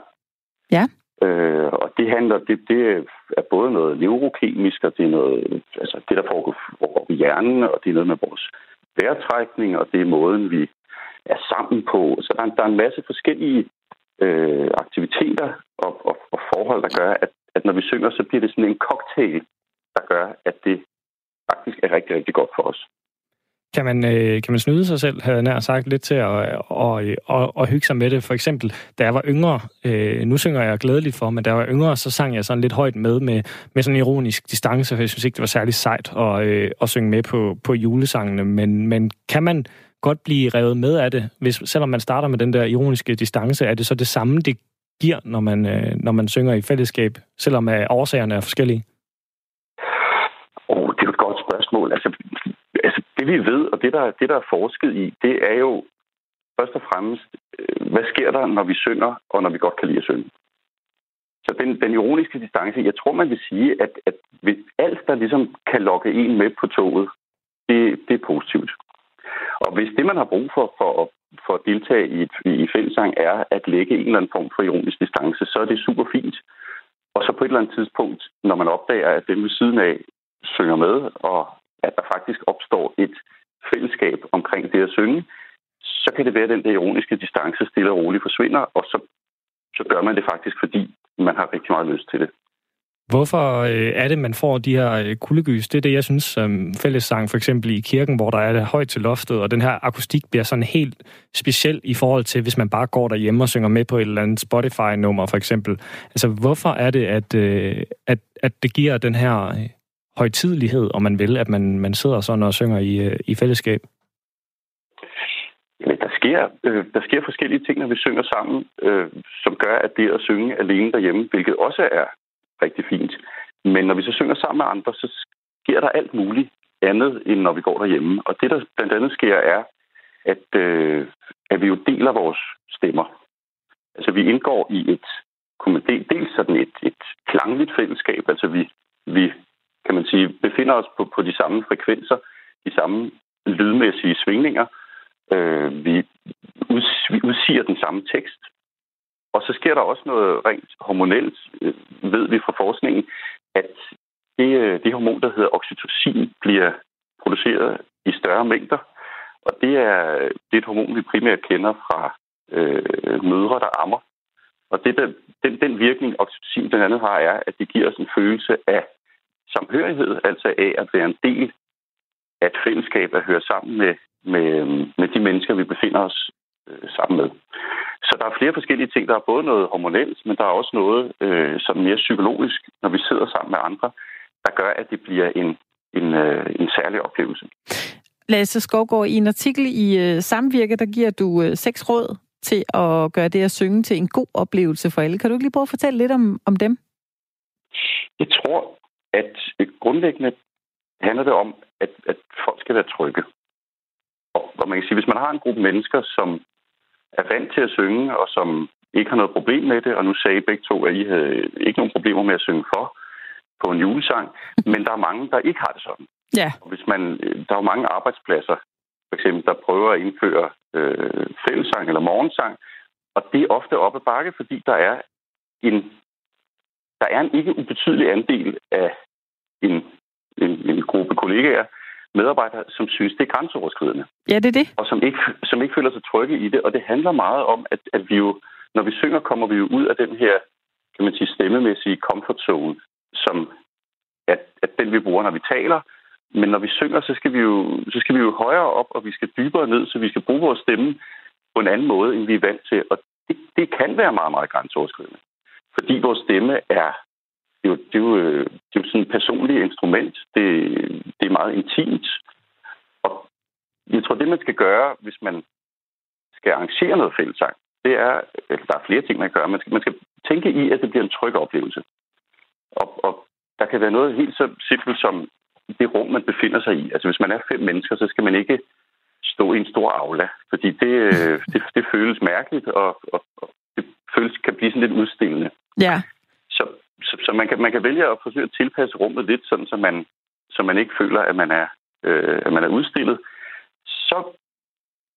Ja. Øh, og det handler, det, det er både noget neurokemisk, og det er noget, altså det, der foregår, i hjernen, og det er noget med vores vejrtrækning, og det er måden, vi er sammen på. Så der er, der er en masse forskellige øh, aktiviteter og, og, og forhold, der gør, at, at når vi synger, så bliver det sådan en cocktail, der gør, at det faktisk er rigtig, rigtig godt for os. Kan man, øh, kan man snyde sig selv, havde jeg nær sagt, lidt til at, og, og, og hygge sig med det? For eksempel, da jeg var yngre, øh, nu synger jeg glædeligt for, men da jeg var yngre, så sang jeg sådan lidt højt med, med, med sådan en ironisk distance, for jeg synes ikke, det var særlig sejt at, øh, at synge med på, på julesangene. Men, men kan man godt blive revet med af det, hvis, selvom man starter med den der ironiske distance? Er det så det samme, det giver, når man, øh, når man synger i fællesskab, selvom øh, årsagerne er forskellige? Oh, det er et godt spørgsmål. Altså, altså, det vi ved, og det der, det, der er forsket i, det er jo først og fremmest, øh, hvad sker der, når vi synger, og når vi godt kan lide at synge? Så den, den ironiske distance, jeg tror, man vil sige, at, at alt, der ligesom kan lokke en med på toget, det, det er positivt. Og hvis det, man har brug for for, for at deltage i, et, i fællesang, er at lægge en eller anden form for ironisk distance, så er det super fint. Og så på et eller andet tidspunkt, når man opdager, at den ved siden af synger med, og at der faktisk opstår et fællesskab omkring det at synge, så kan det være, at den der ironiske distance stille og roligt forsvinder, og så, så gør man det faktisk, fordi man har rigtig meget lyst til det. Hvorfor øh, er det, man får de her øh, kuldegys? Det er det, jeg synes, som fællessang for eksempel i kirken, hvor der er det højt til loftet, og den her akustik bliver sådan helt speciel i forhold til, hvis man bare går derhjemme og synger med på et eller andet Spotify-nummer for eksempel. Altså, hvorfor er det, at, at, at det giver den her højtidlighed, om man vil, at man, man sidder sådan og synger i, øh, i fællesskab? Jamen, der sker, øh, der sker forskellige ting, når vi synger sammen, øh, som gør, at det at synge alene derhjemme, hvilket også er rigtig fint. Men når vi så synger sammen med andre, så sker der alt muligt andet, end når vi går derhjemme. Og det, der blandt andet sker, er, at, øh, at vi jo deler vores stemmer. Altså, vi indgår i et, kunne man del, dels sådan et, et klangligt fællesskab, altså vi, vi, kan man sige, befinder os på, på de samme frekvenser, de samme lydmæssige svingninger. Øh, vi, ud, vi udsiger den samme tekst. Og så sker der også noget rent hormonelt, øh, ved vi fra forskningen, at det, øh, det hormon, der hedder oxytocin, bliver produceret i større mængder. Og det er, det er et hormon, vi primært kender fra øh, mødre, der ammer. Og det, der, den, den virkning, oxytocin blandt andet har, er, at det giver os en følelse af samhørighed, altså af at være en del af et fællesskab, at høre sammen med, med, med de mennesker, vi befinder os øh, sammen med. Så der er flere forskellige ting. Der er både noget hormonelt, men der er også noget øh, som mere psykologisk, når vi sidder sammen med andre, der gør, at det bliver en, en, øh, en særlig oplevelse. Lasse Skovgaard, i en artikel i øh, Samvirke, der giver du øh, seks råd til at gøre det at synge til en god oplevelse for alle. Kan du ikke lige prøve at fortælle lidt om, om dem? Jeg tror, at grundlæggende handler det om, at, at folk skal være trygge. Og, og man kan sige, hvis man har en gruppe mennesker, som er vant til at synge, og som ikke har noget problem med det, og nu sagde I begge to, at I havde ikke nogen problemer med at synge for på en julesang, men der er mange, der ikke har det sådan. Ja. Og hvis man, der er jo mange arbejdspladser, for eksempel, der prøver at indføre øh, fællesang eller morgensang, og det er ofte op ad bakke, fordi der er en, der er en ikke ubetydelig andel af en, en, en gruppe kollegaer, medarbejdere, som synes, det er grænseoverskridende. Ja, det er det. Og som ikke, som ikke føler sig trygge i det. Og det handler meget om, at, at vi jo, når vi synger, kommer vi jo ud af den her, kan man sige, stemmemæssige comfort zone, som at, at den vi bruger, når vi taler. Men når vi synger, så skal vi jo, så skal vi jo højere op, og vi skal dybere ned, så vi skal bruge vores stemme på en anden måde, end vi er vant til. Og det, det kan være meget, meget grænseoverskridende. Fordi vores stemme er det er jo, det er jo, øh, det er jo sådan et personligt instrument. Det, det er meget intimt. Og jeg tror, det man skal gøre, hvis man skal arrangere noget fællesang, det er, eller der er flere ting, man kan gøre. Man skal, man skal tænke i, at det bliver en tryg oplevelse. Og, og der kan være noget helt så simpelt som det rum, man befinder sig i. Altså hvis man er fem mennesker, så skal man ikke stå i en stor aula, fordi det, øh, det, det føles mærkeligt, og, og, og det føles, kan blive sådan lidt udstillende. Ja. Så, så, så man, kan, man kan vælge at forsøge at tilpasse rummet lidt, sådan, så, man, så man ikke føler, at man er, øh, at man er udstillet. Så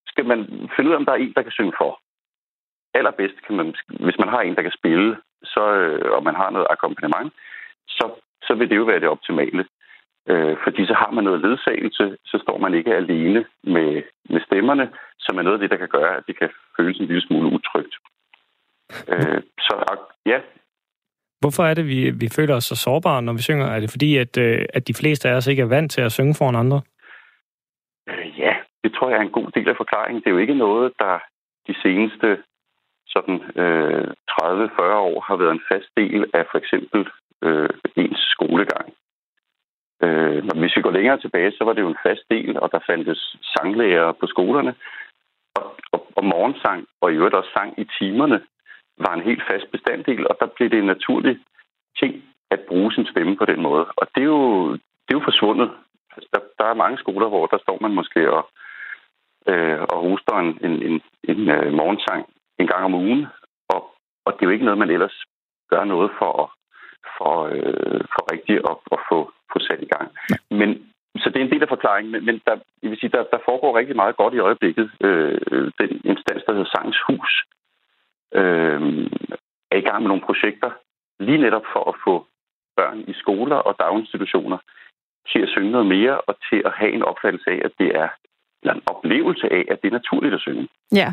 skal man finde ud af, om der er en, der kan synge for. Allerbedst kan man, hvis man har en, der kan spille, så, øh, og man har noget akkompagnement, så, så vil det jo være det optimale. Øh, fordi så har man noget ledsagelse, så står man ikke alene med, med stemmerne, som er noget af det, der kan gøre, at det kan føles en lille smule utrygt. Øh, så ja, Hvorfor er det, vi, vi føler os så sårbare, når vi synger? Er det fordi, at, øh, at de fleste af os ikke er vant til at synge foran andre? Øh, ja, det tror jeg er en god del af forklaringen. Det er jo ikke noget, der de seneste sådan øh, 30-40 år har været en fast del af for eksempel øh, ens skolegang. Øh, når hvis vi går længere tilbage, så var det jo en fast del, og der fandtes sanglærer på skolerne. Og, og, og morgensang, og i øvrigt også sang i timerne, var en helt fast bestanddel, og der blev det en naturlig ting at bruge sin stemme på den måde. Og det er jo, det er jo forsvundet. Altså, der, der er mange skoler, hvor der står man måske og, øh, og hoster en, en, en, en øh, morgensang en gang om ugen, og, og det er jo ikke noget, man ellers gør noget for, at for, øh, for rigtigt at, at få, få sat i gang. Men så det er en del af forklaringen, men, men der, jeg vil sige, der, der foregår rigtig meget godt i øjeblikket. Øh, den instans, der hedder Sangens Hus, øh, er i gang med nogle projekter, lige netop for at få børn i skoler og daginstitutioner til at synge noget mere, og til at have en opfattelse af, at det er eller en oplevelse af, at det er naturligt at synge. Ja.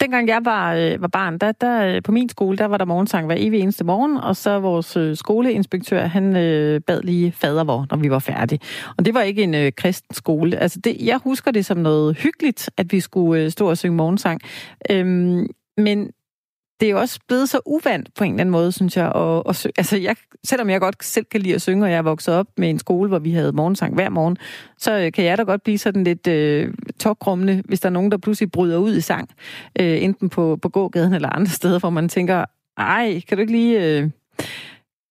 Dengang jeg var, øh, var barn, der, der, øh, på min skole, der var der morgensang hver evig eneste morgen, og så vores øh, skoleinspektør, han øh, bad lige fadervor, når vi var færdige. Og det var ikke en øh, kristen skole. Altså det, jeg husker det som noget hyggeligt, at vi skulle øh, stå og synge morgensang. Øhm, men det er jo også blevet så uvandt på en eller anden måde, synes jeg. Og, og, altså jeg, selvom jeg godt selv kan lide at synge, og jeg er vokset op med en skole, hvor vi havde morgensang hver morgen, så øh, kan jeg da godt blive sådan lidt øh, tokrummende, hvis der er nogen, der pludselig bryder ud i sang, øh, enten på, på gågaden eller andre steder, hvor man tænker, ej, kan du ikke lige... Øh,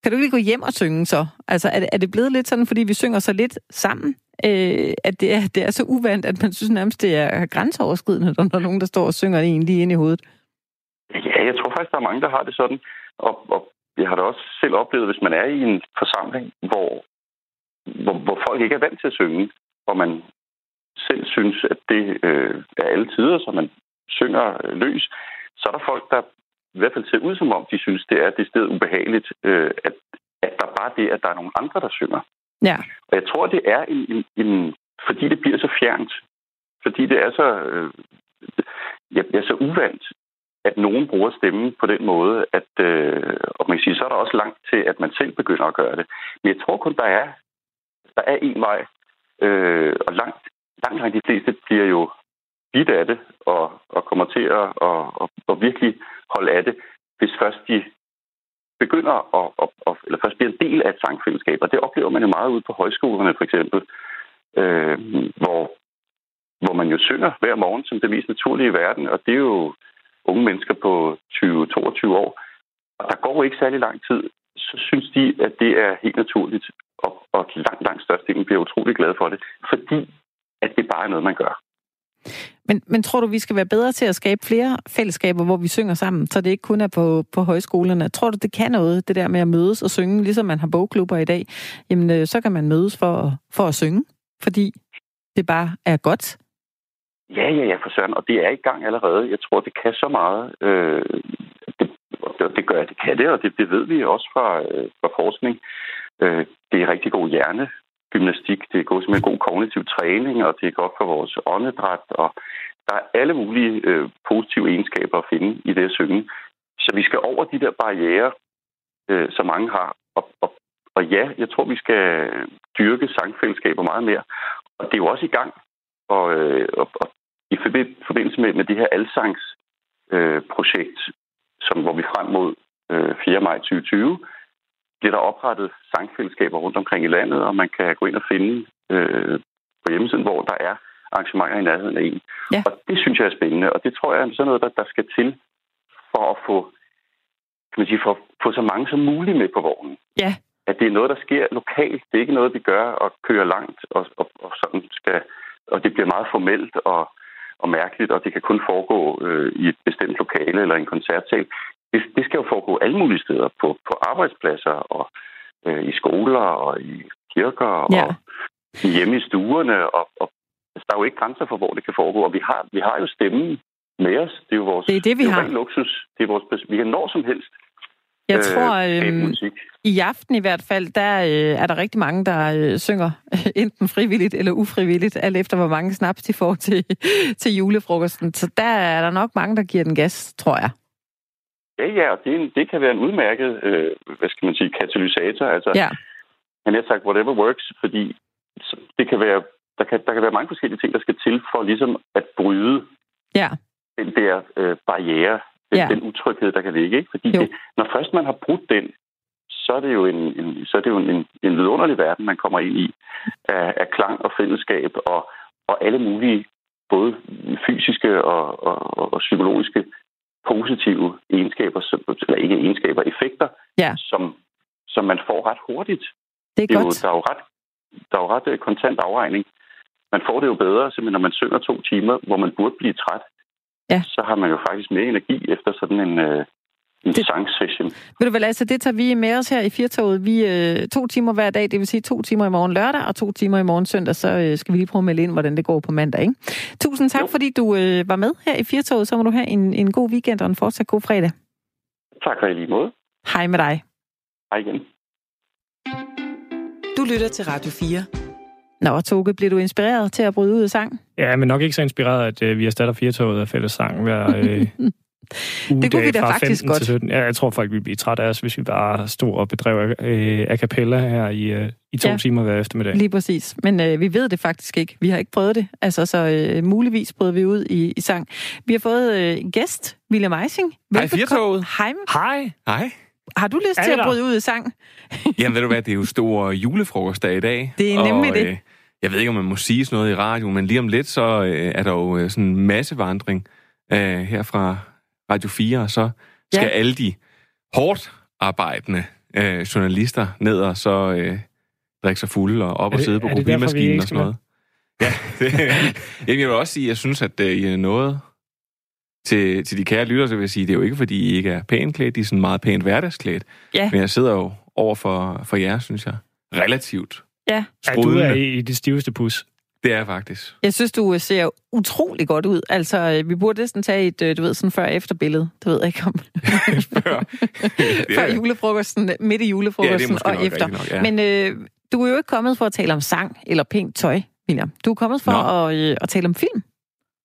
kan du ikke lige gå hjem og synge så? Altså, er det, er det blevet lidt sådan, fordi vi synger så lidt sammen, øh, at det er, det er så uvandt, at man synes nærmest, det er grænseoverskridende, når der er nogen, der står og synger en lige ind i hovedet? Ja, jeg tror faktisk, der er mange, der har det sådan. Og, og jeg har da også selv oplevet, hvis man er i en forsamling, hvor, hvor, hvor folk ikke er vant til at synge, og man selv synes, at det øh, er alle tider, så man synger øh, løs, så er der folk, der i hvert fald ser ud som om, de synes, det er det sted ubehageligt, øh, at, at der bare det, at der er nogle andre, der synger. Ja. Og jeg tror, det er en, en, en fordi det bliver så fjernt, fordi det er så, øh, ja, er så uvandt, at nogen bruger stemmen på den måde, at øh, og man kan sige, så er der også langt til, at man selv begynder at gøre det. Men jeg tror kun, der er der er en vej, øh, og langt, langt, langt de fleste bliver jo bidt af det, og, og kommer til at og, og, og virkelig holde af det, hvis først de begynder at, at, at, eller først bliver en del af et sangfællesskab. Og det oplever man jo meget ude på højskolerne, for eksempel, øh, hvor, hvor man jo synger hver morgen som det mest naturlige i verden, og det er jo unge mennesker på 20-22 år. Og der går ikke særlig lang tid, så synes de, at det er helt naturligt, og, og langt, langt størstedelen bliver utrolig glad for det, fordi at det bare er noget, man gør. Men, men tror du, vi skal være bedre til at skabe flere fællesskaber, hvor vi synger sammen, så det ikke kun er på, på højskolerne? Tror du, det kan noget, det der med at mødes og synge, ligesom man har bogklubber i dag? Jamen, øh, så kan man mødes for, for at synge, fordi det bare er godt. Ja, ja, ja, for søren. Og det er i gang allerede. Jeg tror, det kan så meget. Øh, det, det gør det kan det, og det, det ved vi også fra, øh, fra forskning. Øh, det er rigtig god hjerne gymnastik, det er godt med god kognitiv træning, og det er godt for vores åndedræt, og der er alle mulige øh, positive egenskaber at finde i det at synge. Så vi skal over de der barriere, øh, som mange har. Og, og, og ja, jeg tror, vi skal dyrke sangfællesskaber meget mere. Og det er jo også i gang. Og, øh, og, og i forbindelse med, med det her alsangs øh, som, hvor vi frem mod øh, 4. maj 2020 bliver der oprettet sangfællesskaber rundt omkring i landet, og man kan gå ind og finde øh, på hjemmesiden, hvor der er arrangementer i nærheden af en. Ja. Og det synes jeg er spændende, og det tror jeg er sådan noget, der, der skal til for at få, kan man sige, for få så mange som muligt med på vognen. Ja. At det er noget, der sker lokalt. Det er ikke noget, vi gør og kører langt, og, og, og sådan skal, og det bliver meget formelt og, og mærkeligt, og det kan kun foregå øh, i et bestemt lokale eller en koncertsal det, det skal jo foregå alle mulige steder, på, på arbejdspladser og øh, i skoler og i kirker ja. og hjemme i stuerne. Og, og altså, der er jo ikke grænser for, hvor det kan foregå. Og vi har, vi har jo stemmen med os. Det er jo vores det er det, vi det er har. luksus. Det er vores, vi kan når som helst jeg øh, tror, øh, i aften i hvert fald, der øh, er der rigtig mange, der øh, synger enten frivilligt eller ufrivilligt, alt efter hvor mange snaps de får til, til julefrokosten. Så der er der nok mange, der giver den gas, tror jeg. Ja, ja, og det, det kan være en udmærket, øh, hvad skal man sige, katalysator. Altså, ja. Han har sagt, whatever works, fordi det kan være, der, kan, der kan være mange forskellige ting, der skal til for ligesom at bryde ja. den der øh, barriere, den, ja. den utryghed, der kan ligge. Ikke? Fordi det, når først man har brudt den, så er det jo en, en, så er det jo en, en vidunderlig verden, man kommer ind i af, af klang og fællesskab og, og alle mulige både fysiske og, og, og psykologiske positive egenskaber, eller ikke egenskaber, effekter, ja. som, som man får ret hurtigt. Det er, det er godt. Jo, der, er jo ret, der er jo ret øh, kontant afregning. Man får det jo bedre, simpelthen når man synger to timer, hvor man burde blive træt. Ja. Så har man jo faktisk mere energi efter sådan en, øh, en det, sangsession. Ved du hvad, altså det tager vi med os her i Firtoget. Vi øh, to timer hver dag, det vil sige to timer i morgen lørdag og to timer i morgen søndag, så øh, skal vi lige prøve at melde ind, hvordan det går på mandag. Ikke? Tusind tak, jo. fordi du øh, var med her i Firtoget. Så må du have en, en god weekend og en fortsat god fredag. Tak for i lige måde. Hej med dig. Hej igen. Du lytter til Radio 4. Nå, Toge, bliver du inspireret til at bryde ud af sang? Ja, men nok ikke så inspireret, at øh, vi erstatter Firtoget af fælles sang hver, øh, det kunne vi da faktisk godt. Til 17. Ja, jeg tror folk vi bliver træt af os, hvis vi bare stod og bedrev øh, a cappella her i, øh, i to ja, timer hver eftermiddag. Lige præcis. Men øh, vi ved det faktisk ikke. Vi har ikke prøvet det. Altså, så øh, muligvis prøvede vi ud i, i sang. Vi har fået øh, en gæst, William Eising. Hej, Firtoget. Hej. Hej. Hej. Har du lyst til at bryde ud i sang? Jamen, ved du hvad, det er jo stor julefrokostdag i dag. Det er nemlig og, det. Øh, jeg ved ikke, om man må sige sådan noget i radio, men lige om lidt, så øh, er der jo øh, sådan en massevandring øh, her fra Radio 4, og så skal ja. alle de hårdt arbejdende øh, journalister ned og så øh, drikke sig fulde og op det, og sidde på kopimaskinen og sådan noget. Ja, det, jeg vil også sige, at jeg synes, at det øh, er noget til, til de kære lytter, så vil jeg sige, det er jo ikke, fordi I ikke er pænt klædt, de er sådan meget pænt hverdagsklædt. Ja. Men jeg sidder jo over for, for jer, synes jeg, relativt Ja. Ja, du er i, i det stiveste pus. Det er faktisk. Jeg synes, du ser utrolig godt ud. Altså, øh, vi burde næsten tage et, øh, du ved, sådan før-efter billede. Det ved jeg ikke om. før, før julefrokosten, midt i julefrokosten ja, og efter. Nok, ja. Men øh, du er jo ikke kommet for at tale om sang eller pænt tøj, William. Du er kommet for at, øh, at tale om film.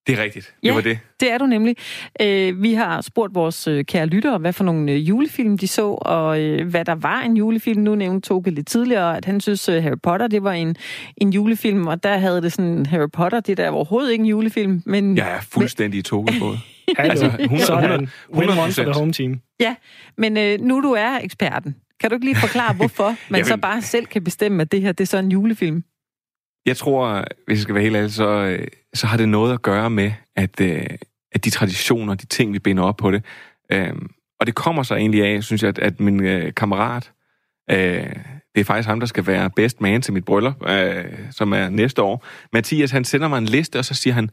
Det er rigtigt. Det ja, var det. det er du nemlig. Øh, vi har spurgt vores øh, kære lyttere, hvad for nogle øh, julefilm de så, og øh, hvad der var en julefilm. Nu nævnte Toge lidt tidligere, at han synes, øh, Harry Potter det var en, en julefilm, og der havde det sådan, Harry Potter, det er der overhovedet ikke en julefilm. Men, Jeg er fuldstændig i Toge på altså, 100, 100, 100 one for the home team. Ja, men øh, nu du er eksperten, kan du ikke lige forklare, hvorfor man så bare selv kan bestemme, at det her det er så en julefilm? Jeg tror, hvis jeg skal være helt ærlig, så, øh, så har det noget at gøre med, at, øh, at de traditioner, de ting, vi binder op på det, øh, og det kommer så egentlig af, synes jeg, at, at min øh, kammerat, det er faktisk ham, der skal være best man til mit bryllup, som er næste år. Mathias, han sender mig en liste, og så siger han,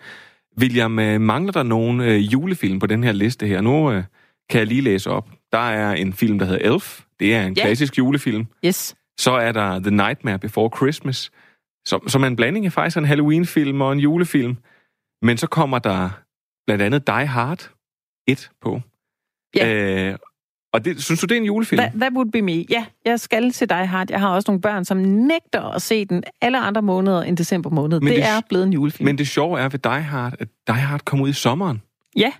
William, mangler der nogen julefilm på den her liste her? Nu kan jeg lige læse op. Der er en film, der hedder Elf. Det er en Ja. klassisk julefilm. Yes. Så er der The Nightmare Before Christmas, som, som er en blanding af faktisk en Halloween-film og en julefilm. Men så kommer der blandt andet Die Hard 1 på. Ja. Øh, og det, synes du, det er en julefilm? That, that would be me. Ja, jeg skal se Die Hard. Jeg har også nogle børn, som nægter at se den alle andre måneder end december måned. Men det, det- er blevet en julefilm. Men det sjove er ved Die Hard, at Die Hard kom ud i sommeren. Ja.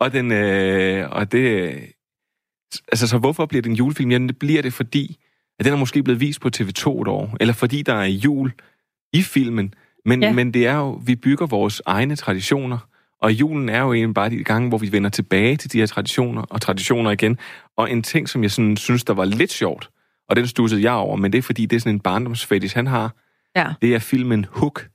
Og, den, øh, og det... Altså, så hvorfor bliver det en julefilm? Jamen, det bliver det, fordi at den er måske blevet vist på TV2 et år, eller fordi der er jul i filmen. Men, Ja. men det er jo, vi bygger vores egne traditioner, og julen er jo egentlig bare de gange, hvor vi vender tilbage til de her traditioner og traditioner igen. Og en ting, som jeg sådan, synes, der var lidt sjovt, og den stussede jeg over, men det er fordi, det er sådan en barndomsfetish, han har, Ja. det er filmen Hook.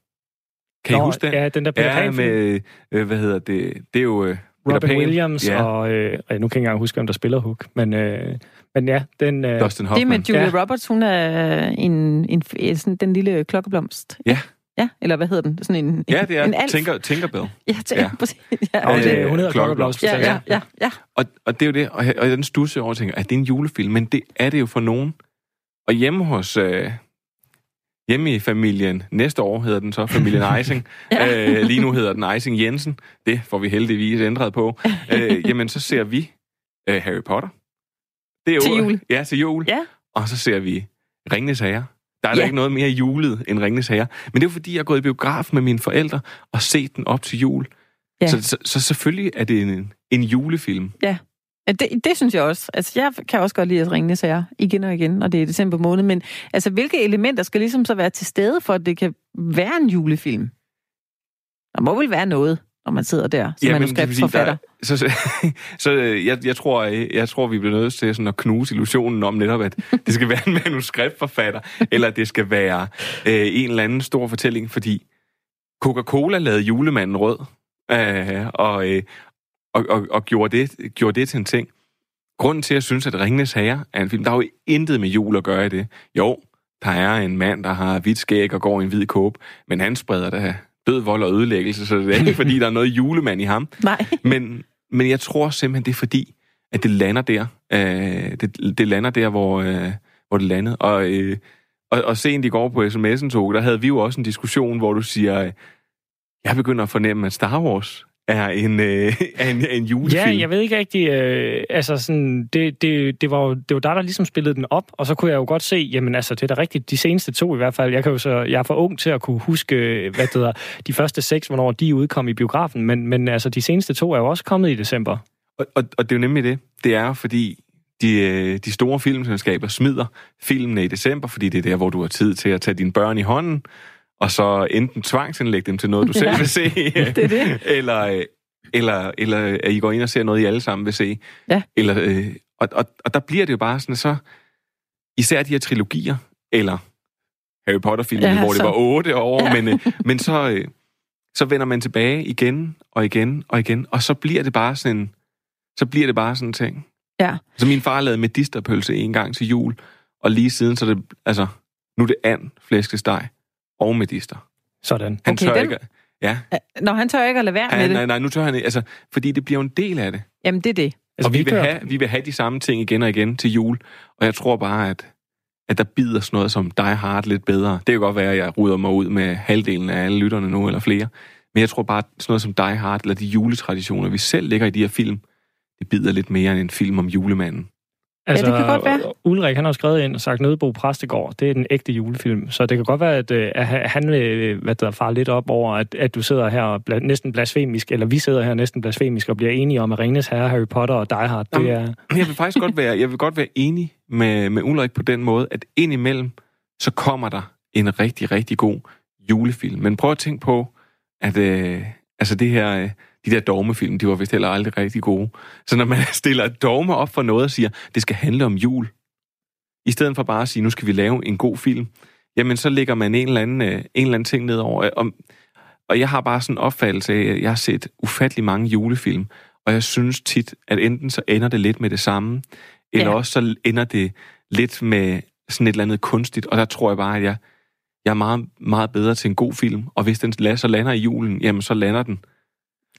Kan I Nå, huske den? Ja, den der Peter Ja, med, øh, hvad hedder det, det er jo øh, Peter Robin Pan. Williams ja. og... Øh, nu kan jeg ikke engang huske, hvem der spiller Hook. Men, øh, men ja, den... Øh, Dustin Det Hoffman. med Julia Ja. Roberts, hun er en, en, en sådan den lille klokkeblomst. Ja. Ja, eller hvad hedder den? Sådan en, Ja, det er en alf. Tinker, Tinkerbell. Ja, tænker Ja. ja. præcis. Ja, og Øh, det, hun hedder Klokkeblomst. Ja, ja, ja, ja. Og, og det er jo det, og og den stusser over tænker, at det er en julefilm, men det er det jo for nogen. Og hjemme hos... Øh, hjemme i familien, næste år hedder den så familien Icing. Ja. øh, lige nu hedder den Icing Jensen. Det får vi heldigvis ændret på. øh, jamen, så ser vi øh, Harry Potter. Det er jo, Til jul. Ja, til jul. Ja. Og så ser vi Ringnes Herre. Der er Ja. da ikke noget mere julet end Ringnes Herre. Men det er fordi, jeg er gået i biograf med mine forældre og set den op til jul. Ja. Så, så, så selvfølgelig er det en, en julefilm. Ja, det, det synes jeg også. Altså, jeg kan også godt lide at ringe sager igen og igen, og det er december måned. Men altså, hvilke elementer skal ligesom så være til stede, for at det kan være en julefilm? Der må vel være noget, når man sidder der som sige, manuskriptforfatter. Så, så, så øh, jeg, jeg, tror, jeg, jeg tror, vi bliver nødt til sådan at knuse illusionen om netop, at det skal være en manuskriptforfatter, eller det skal være øh, en eller anden stor fortælling, fordi Coca-Cola lavede julemanden rød, øh, og, øh, og, og, og gjorde, det, gjorde det til en ting. Grunden til, at jeg synes, at Ringnes Herre er en film, der er jo intet med jul at gøre i det. Jo, der er en mand, der har hvidt skæg og går i en hvid kåbe, men han spreder da død, vold og ødelæggelse, så det er ikke, fordi der er noget julemand i ham. Nej. Men, men jeg tror simpelthen, det er fordi, at det lander der. Øh, det, det lander der, hvor, øh, hvor det landede. Og, øh, og, og sent i går på sms'en, Toge, der havde vi jo også en diskussion, hvor du siger, øh, jeg begynder at fornemme, at Star Wars er en, øh, er en, en julefilm. Ja, jeg ved ikke rigtig, øh, altså sådan, det, det, det, var jo, det var dig, der ligesom spillede den op, og så kunne jeg jo godt se, jamen altså, det er da rigtigt, de seneste to i hvert fald, jeg, kan jo så, jeg er for ung til at kunne huske, hvad det hedder, de første seks, hvornår de udkom i biografen, men, men altså, de seneste to er jo også kommet i december. Og, og, og det er jo nemlig det. Det er fordi, de, øh, de store filmselskaber smider filmene i december, fordi det er der, hvor du har tid til at tage dine børn i hånden, og så enten tvangsindlægge dem til noget, du selv Ja, vil se, det er det. eller, øh, eller, eller at I går ind og ser noget, I alle sammen vil se. Ja. Eller, øh, og, og, og der bliver det jo bare sådan, så især de her trilogier, eller Harry Potter-filmen, Ja, hvor det så- var otte år, Ja. men, øh, men så, øh, så vender man tilbage igen og igen og igen, og så bliver det bare sådan en, så bliver det bare sådan en ting. Ja. Så min far lavede medisterpølse en gang til jul, og lige siden, så det, altså, nu er det and, flæskesteg og medister. Sådan. Han Okay, tør den- ikke, ja, Når han tør ikke at lade være med han, det. nej, nej, nu tør han ikke, altså, fordi det bliver en del af det. Jamen, det er det. Altså, og vi, vil kører- have, vi vil have de samme ting igen og igen til jul, og jeg tror bare, at, at der bider sådan noget som Die Hard lidt bedre. Det kan godt være, at jeg ruder mig ud med halvdelen af alle lytterne nu, eller flere. Men jeg tror bare, at sådan noget som Die Hard, eller de juletraditioner, vi selv lægger i de her film, det bider lidt mere end en film om julemanden. Altså, det kan godt være. Ulrik, han har skrevet ind og sagt, Nødebo Præstegård, det er den ægte julefilm. Så det kan godt være, at, øh, at han vil hvad der, far lidt op over, at, at du sidder her og bla, næsten blasfemisk, eller vi sidder her næsten blasfemisk og bliver enige om, at Ringnes Herre, Harry Potter og Die Hard, det er... Jeg vil faktisk godt være, jeg vil godt være enig med, med Ulrik på den måde, at indimellem, så kommer der en rigtig, rigtig god julefilm. Men prøv at tænke på, at øh, altså det her, øh, de der dogmefilm, de var vist heller aldrig rigtig gode. Så når man stiller et dogme op for noget og siger, det skal handle om jul, i stedet for bare at sige, nu skal vi lave en god film, jamen så lægger man en eller anden, øh, en eller anden ting ned over. Og, og jeg har bare sådan en opfattelse af, at jeg har set ufattelig mange julefilm, og jeg synes tit, at enten så ender det lidt med det samme, eller Ja. også så ender det lidt med sådan et eller andet kunstigt, og der tror jeg bare, at jeg, jeg er meget, meget bedre til en god film, og hvis den så lander i julen, jamen så lander den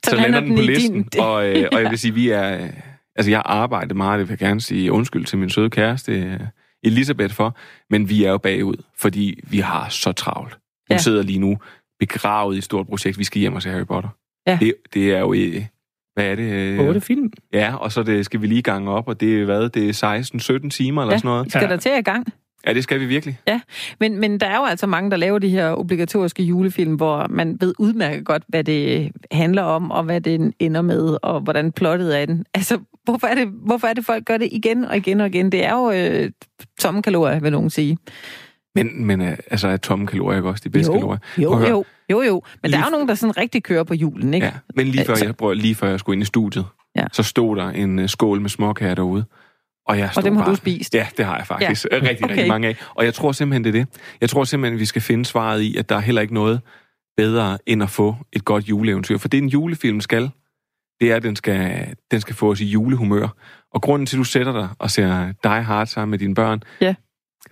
så, så lander den på listen. Din... Og, øh, og jeg vil sige, vi er... Altså, jeg har arbejdet meget, det vil jeg gerne sige undskyld til min søde kæreste, øh, Elisabeth, for, men vi er jo bagud, fordi vi har så travlt. Hun ja. sidder lige nu begravet i et stort projekt. Vi skal hjem og se Harry Potter. Ja. Det, det er jo... Øh, hvad er det? Otte film. Ja, og så det, skal vi lige gange op, og det er hvad? Det er 16-17 timer eller ja, sådan noget. skal ja. der til i gang? Ja, det skal vi virkelig. Ja, men, men der er jo altså mange, der laver de her obligatoriske julefilm, hvor man ved udmærket godt, hvad det handler om, og hvad det ender med, og hvordan plottet er den. Altså, hvorfor er det, hvorfor er det folk gør det igen og igen og igen? Det er jo øh, tomme kalorier, vil nogen sige. Men, men øh, altså, er tomme kalorier ikke også de bedste jo, kalorier? Jo, jo, jo, jo. Men lige der er jo nogen, der sådan rigtig kører på julen, ikke? Ja, men lige før, altså. jeg, prøver, lige før jeg skulle ind i studiet, ja. så stod der en uh, skål med småkager derude. Og, jeg og dem har bare, du spist? Ja, det har jeg faktisk. Ja. Rigtig, okay. rigtig mange af. Og jeg tror simpelthen, det er det. Jeg tror simpelthen, at vi skal finde svaret i, at der er heller ikke noget bedre, end at få et godt juleeventyr. For det en julefilm skal, det er, at den skal, den skal få os i julehumør. Og grunden til, at du sætter dig og ser Die Hard sammen med dine børn, ja.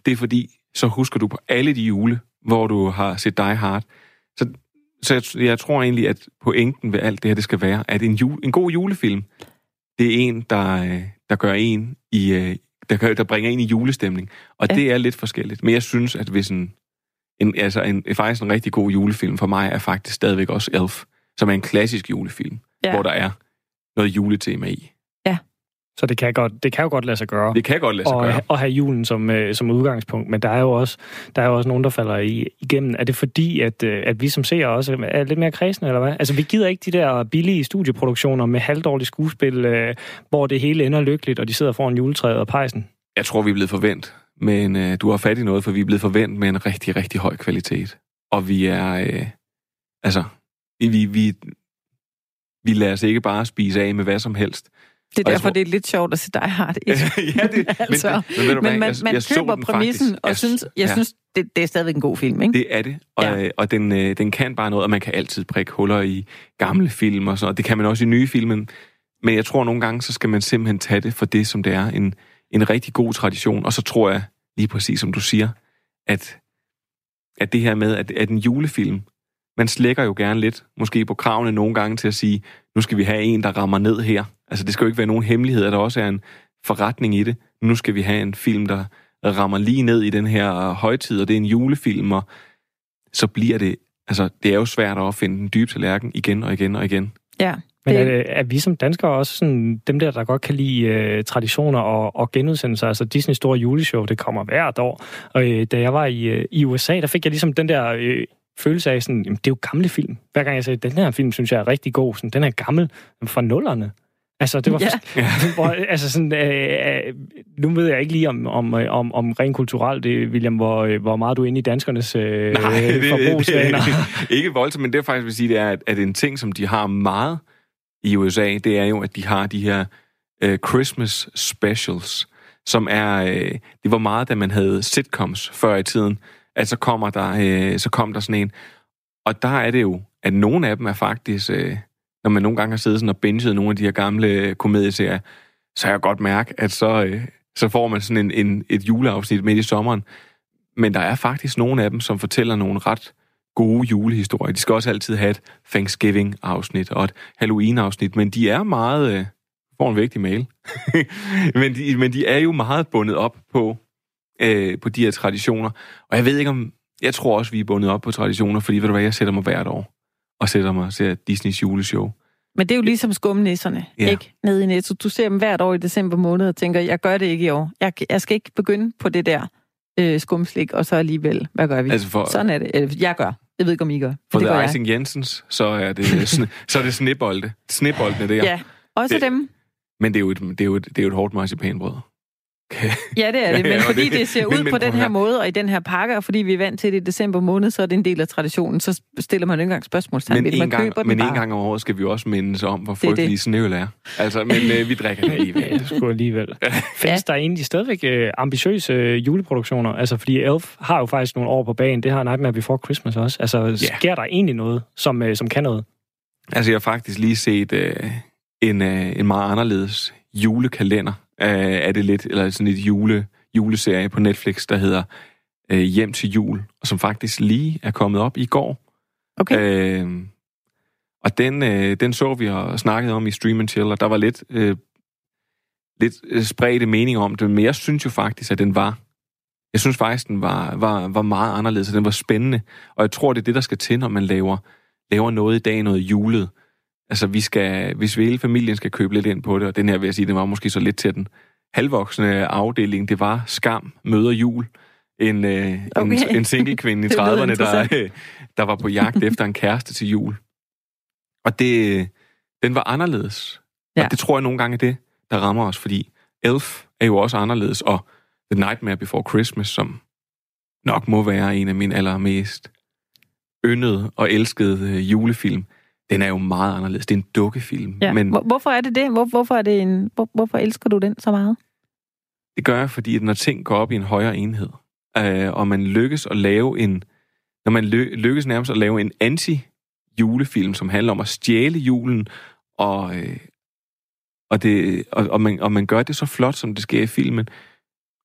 det er fordi, så husker du på alle de jule, hvor du har set Die Hard. Så, så jeg, jeg tror egentlig, at pointen ved alt det her, det skal være, at en, jule, en god julefilm, det er en, der, der gør en i, øh, der, der bringer en i julestemning. Og ja. det er lidt forskelligt. Men jeg synes, at hvis en, en, altså en, faktisk en rigtig god julefilm for mig, er faktisk stadigvæk også Elf, som er en klassisk julefilm, ja. hvor der er noget juletema i. Så det kan, godt, det kan jo godt lade sig gøre. Det kan godt lade sig og, gøre. Og have julen som, øh, som udgangspunkt. Men der er jo også, der er jo også nogen, der falder i, igennem. Er det fordi, at, øh, at vi som ser også er lidt mere kredsende, eller hvad? Altså, vi gider ikke de der billige studieproduktioner med halvdårlige skuespil, øh, hvor det hele ender lykkeligt, og de sidder foran juletræet og pejsen. Jeg tror, vi er blevet forventet. Men øh, du har fat i noget, for vi er blevet forventet med en rigtig, rigtig høj kvalitet. Og vi er... Øh, altså, vi, vi, vi lader os ikke bare spise af med hvad som helst. Det er derfor, tror... det er lidt sjovt at se dig har det. ja, det, altså, men, men, men, man, man jeg, jeg køber præmissen, faktisk. og jeg, synes, jeg ja. synes, det, det er stadigvæk en god film, ikke? Det er det, og, ja. og den, øh, den kan bare noget, og man kan altid prikke huller i gamle film og sådan og Det kan man også i nye film, men jeg tror nogle gange, så skal man simpelthen tage det for det, som det er. En, en rigtig god tradition, og så tror jeg, lige præcis som du siger, at, at det her med, at, at en julefilm, man slækker jo gerne lidt, måske på kravene nogle gange til at sige, nu skal vi have en, der rammer ned her. Altså, det skal jo ikke være nogen hemmelighed, at der også er en forretning i det. Nu skal vi have en film, der rammer lige ned i den her højtid, og det er en julefilm, og så bliver det... Altså, det er jo svært at opfinde den dybe tallerken igen og igen og igen. Ja. Men er, er vi som danskere også sådan, dem der, der godt kan lide uh, traditioner og, og genudsendelser? Altså Disney store juleshow, det kommer hvert år. Og uh, da jeg var i, uh, i USA, der fik jeg ligesom den der uh, følelse af sådan, jamen, det er jo gamle film. Hver gang jeg sagde, den her film synes jeg er rigtig god, sådan, den er gammel fra nullerne. Altså, det var ja. hvor, altså sådan, øh, øh, nu ved jeg ikke lige om, om, om, om rent kulturelt, det, William, hvor, hvor meget du er inde i danskernes øh, Nej, det, forbrugsvaner. Det, det, ikke voldsomt, men det jeg faktisk vil sige, det er, at, at en ting, som de har meget i USA, det er jo, at de har de her øh, Christmas specials, som er, øh, det var meget, da man havde sitcoms før i tiden, at så kommer der, øh, så kom der sådan en. Og der er det jo, at nogle af dem er faktisk, øh, når man nogle gange har siddet sådan og binget nogle af de her gamle komedieserier, så har jeg godt mærke, at så, øh, så får man sådan en, en, et juleafsnit midt i sommeren. Men der er faktisk nogle af dem, som fortæller nogle ret gode julehistorier. De skal også altid have et Thanksgiving-afsnit og et Halloween-afsnit, men de er meget... Øh, får en vigtig mail. men, de, men de er jo meget bundet op på øh, på de her traditioner. Og jeg ved ikke om... Jeg tror også, vi er bundet op på traditioner, fordi ved du hvad, jeg sætter mig hvert år og sætter mig og ser Disneys juleshow. Men det er jo ligesom skumnisserne, ja. ikke? Nede i Netto. Du ser dem hvert år i december måned og tænker, jeg gør det ikke i år. Jeg, jeg skal ikke begynde på det der øh, skumslik, og så alligevel, hvad gør vi? Altså for, Sådan er det. Jeg gør. Jeg ved ikke, om I gør. For det The Icing Jensens, så er det, så er det snebolde. Snebolde, det er. Ja, også det, dem. Men det er jo et, det er jo et, det er jo et hårdt marcipanbrød. Ja, det er det, men ja, fordi det, det ser ud men, på den her måde, og i den her pakke, og fordi vi er vant til det i december måned, så er det en del af traditionen, så stiller man ikke engang spørgsmålstegn men en gang, Men en gang om året skal vi også mindes om, hvor frygtelig snøvel er. Altså, men øh, vi drikker det alligevel. det skulle alligevel. Findes ja. der egentlig stadigvæk øh, ambitiøse øh, juleproduktioner? Altså, fordi Elf har jo faktisk nogle år på banen. Det har Nightmare Before Christmas også. Altså, sker der egentlig noget, som, øh, som kan noget? Altså, jeg har faktisk lige set øh, en, øh, en meget anderledes julekalender er det lidt, eller sådan et jule, juleserie på Netflix, der hedder øh, Hjem til jul, og som faktisk lige er kommet op i går. Okay. Øh, Og den, øh, den så vi og snakkede om i Stream Chill, og der var lidt, øh, lidt øh, spredte mening om det, men jeg synes jo faktisk, at den var jeg synes faktisk, den var, var, var meget anderledes, og den var spændende. Og jeg tror, det er det, der skal til, når man laver, laver noget i dag, noget julet. Altså, vi skal, hvis vi hele familien skal købe lidt ind på det, og den her vil jeg sige, det var måske så lidt til den halvvoksne afdeling, det var skam, møder jul. En, øh, okay. en, en single kvinde i 30'erne, der, øh, der var på jagt efter en kæreste til jul. Og det, den var anderledes. Ja. Og det tror jeg nogle gange er det, der rammer os, fordi Elf er jo også anderledes, og The Nightmare Before Christmas, som nok må være en af mine allermest yndede og elskede øh, julefilm, den er jo meget anderledes. Det er en dukkefilm. Ja. Men hvorfor er det det? Hvor, hvorfor, er det en, hvor, hvorfor elsker du den så meget? Det gør jeg, fordi når ting går op i en højere enhed, øh, og man lykkes at lave en, når man ly, lykkes nærmest at lave en anti-julefilm, som handler om at stjæle julen, og, øh, og, det, og, og, man, og man gør det så flot, som det sker i filmen,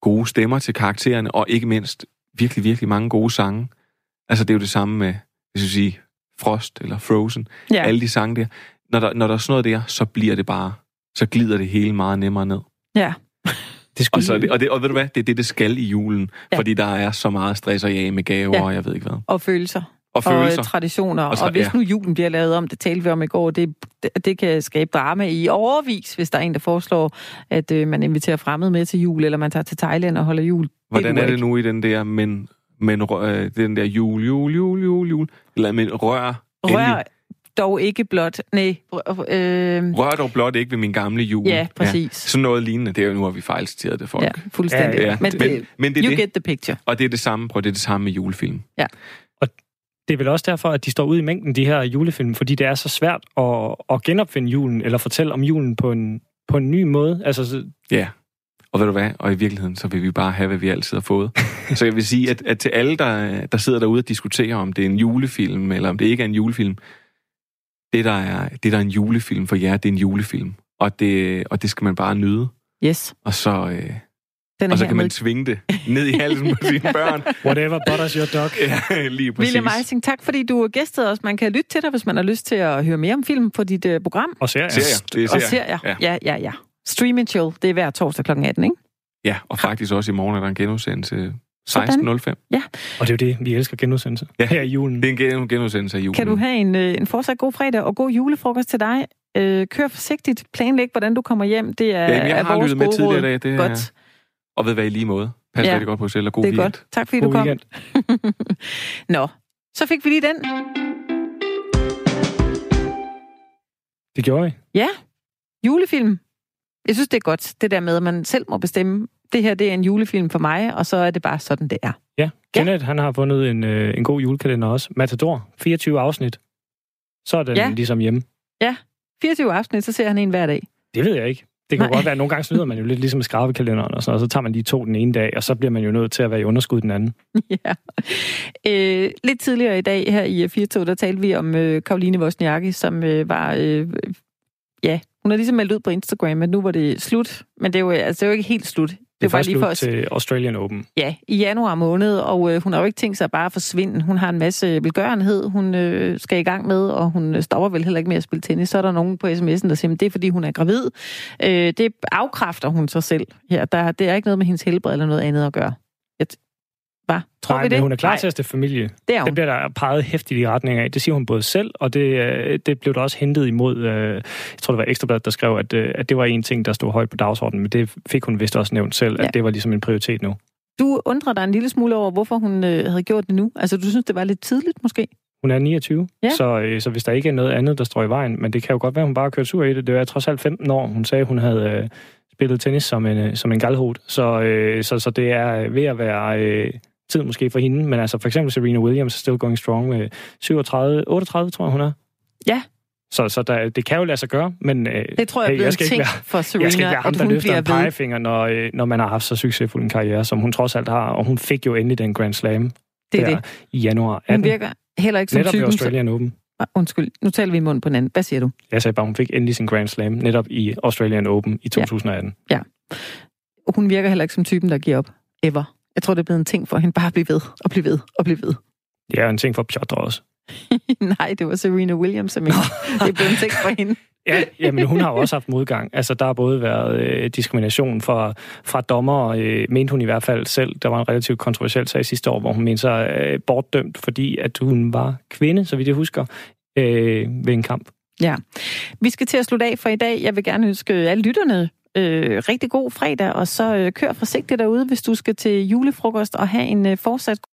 gode stemmer til karaktererne, og ikke mindst virkelig, virkelig mange gode sange. Altså, det er jo det samme med, hvis jeg sige, Frost eller Frozen. Ja. Alle de sange der. Når der, når der er sådan noget der, så bliver det bare, så glider det hele meget nemmere ned. Ja. Det og, så, og, det, og ved du hvad, det er det, det skal i julen, ja. fordi der er så meget stress og ja med gaver, ja. og jeg ved ikke hvad. Og følelser og, følelser. og traditioner. Og, tra- og hvis ja. nu julen bliver lavet om, det talte vi om i går, det, det, det kan skabe drama i overvis, hvis der er en, der foreslår, at øh, man inviterer fremmede med til jul, eller man tager til Thailand og holder jul. Hvordan det er, er det nu i den der, men, men øh, den der jul, jul, jul, jul, jul, eller men rør, rør endelig. dog ikke blot, nej. Øh, rør dog blot ikke ved min gamle jul. Ja, præcis. Ja. Sådan noget lignende, det er jo nu, har vi fejlciteret det folk. Ja, fuldstændig. Ja, ja. Men, men, men det er you det. get the picture. Og det er det samme, prøv, det er det samme med julefilm. Ja det er vel også derfor, at de står ud i mængden, de her julefilm, fordi det er så svært at, at genopfinde julen, eller fortælle om julen på en, på en ny måde. Altså, så... Ja, og ved du hvad? Og i virkeligheden, så vil vi bare have, hvad vi altid har fået. så jeg vil sige, at, at til alle, der, der sidder derude og diskuterer, om det er en julefilm, eller om det ikke er en julefilm, det, der er, det, der er en julefilm for jer, det er en julefilm. Og det, og det skal man bare nyde. Yes. Og så, øh, den og så kan man tvinge det ned i halsen på sine børn. Whatever butters your dog. Ja, lige præcis. William Eising, tak fordi du gæstede os. Man kan lytte til dig, hvis man har lyst til at høre mere om film på dit uh, program. Og serier. serier. Det er serier. Og serier. Ja. ja, ja, ja. Stream and Chill, det er hver torsdag kl. 18, ikke? Ja, og faktisk også i morgen er der en genudsendelse 16.05. Ja. Og det er jo det, vi elsker genudsendelse ja. her i julen. Det er en genudsendelse af julen. Kan du have en, øh, en fortsat god fredag og god julefrokost til dig? Øh, kør forsigtigt. Planlæg, hvordan du kommer hjem. Det er, ja, jeg har lyttet med tidligere i dag. Det er, Godt. Og ved hvad i lige måde. Pas ja. rigtig godt på selv, og god det er weekend. godt. Tak fordi God du kom. Nå, så fik vi lige den. Det gjorde vi. Ja, julefilm. Jeg synes, det er godt, det der med, at man selv må bestemme, det her det er en julefilm for mig, og så er det bare sådan, det er. Ja, Kenneth, ja. han har fundet en, øh, en god julekalender også. Matador, 24 afsnit. Så er den ja. ligesom hjemme. Ja, 24 afsnit, så ser han en hver dag. Det ved jeg ikke. Det kan Nej. godt være, at nogle gange snyder man jo lidt ligesom med skrabekalenderen og sådan og så tager man de to den ene dag, og så bliver man jo nødt til at være i underskud den anden. Ja. Øh, lidt tidligere i dag her i 4 der talte vi om øh, Karoline Wozniacki, som øh, var... Øh, ja, hun har ligesom meldt ud på Instagram, at nu var det slut. Men det er jo, altså, det er jo ikke helt slut. Det er bare lige for os. til Australian Open. Ja, i januar måned, og øh, hun har jo ikke tænkt sig bare at forsvinde. Hun har en masse velgørenhed, hun øh, skal i gang med, og hun stopper vel heller ikke med at spille tennis. Så er der nogen på sms'en, der siger, at det er fordi hun er gravid. Øh, det afkræfter hun sig selv her. Der, det er ikke noget med hendes helbred eller noget andet at gøre. Hva? Tror Nej, vi det? hun er klar Nej. til at stifte familie. Det, er det bliver der peget hæftigt i retning af. Det siger hun både selv, og det, øh, det blev der også hentet imod. Øh, jeg tror, det var Ekstrabladet, der skrev, at, øh, at det var en ting, der stod højt på dagsordenen, men det fik hun vist også nævnt selv, ja. at det var ligesom en prioritet nu. Du undrer dig en lille smule over, hvorfor hun øh, havde gjort det nu. Altså, du synes, det var lidt tidligt måske? Hun er 29, ja. så, øh, så hvis der ikke er noget andet, der står i vejen, men det kan jo godt være, hun bare kørt sur i det. Det var trods alt 15 år. Hun sagde, at hun havde øh, spillet tennis som en, som en galhold, så, øh, så, så det er ved at være... Øh, tid måske for hende, men altså for eksempel Serena Williams er still going strong med 37, 38, tror jeg, hun er. Ja. Så, så der, det kan jo lade sig gøre, men øh, det tror jeg, hey, jeg skal ikke være, for Serena, jeg skal ikke være ham, der løfter en pegefinger, når, øh, når man har haft så succesfuld en karriere, som hun trods alt har, og hun fik jo endelig den Grand Slam det er der det. i januar 18. Hun virker heller ikke som netop typen... Netop Australian Open. Ah, undskyld, nu taler vi i munden på den anden. Hvad siger du? Jeg sagde bare, hun fik endelig sin Grand Slam netop i Australian Open i 2018. Ja. ja. Hun virker heller ikke som typen, der giver op. Ever. Jeg tror, det er blevet en ting for hende bare at blive ved, og blive ved, og blive ved. Det er en ting for Piotr også. Nej, det var Serena Williams, som det blev en tekst for hende. Ja, jamen hun har jo også haft modgang. Altså, der har både været øh, diskrimination fra, fra dommer, øh, mente hun i hvert fald selv. Der var en relativt kontroversiel sag sidste år, hvor hun mente sig øh, bortdømt, fordi at hun var kvinde, så vidt jeg husker, øh, ved en kamp. Ja. Vi skal til at slutte af for i dag. Jeg vil gerne ønske alle lytterne øh, rigtig god fredag, og så øh, kør forsigtigt derude, hvis du skal til julefrokost og have en øh, fortsat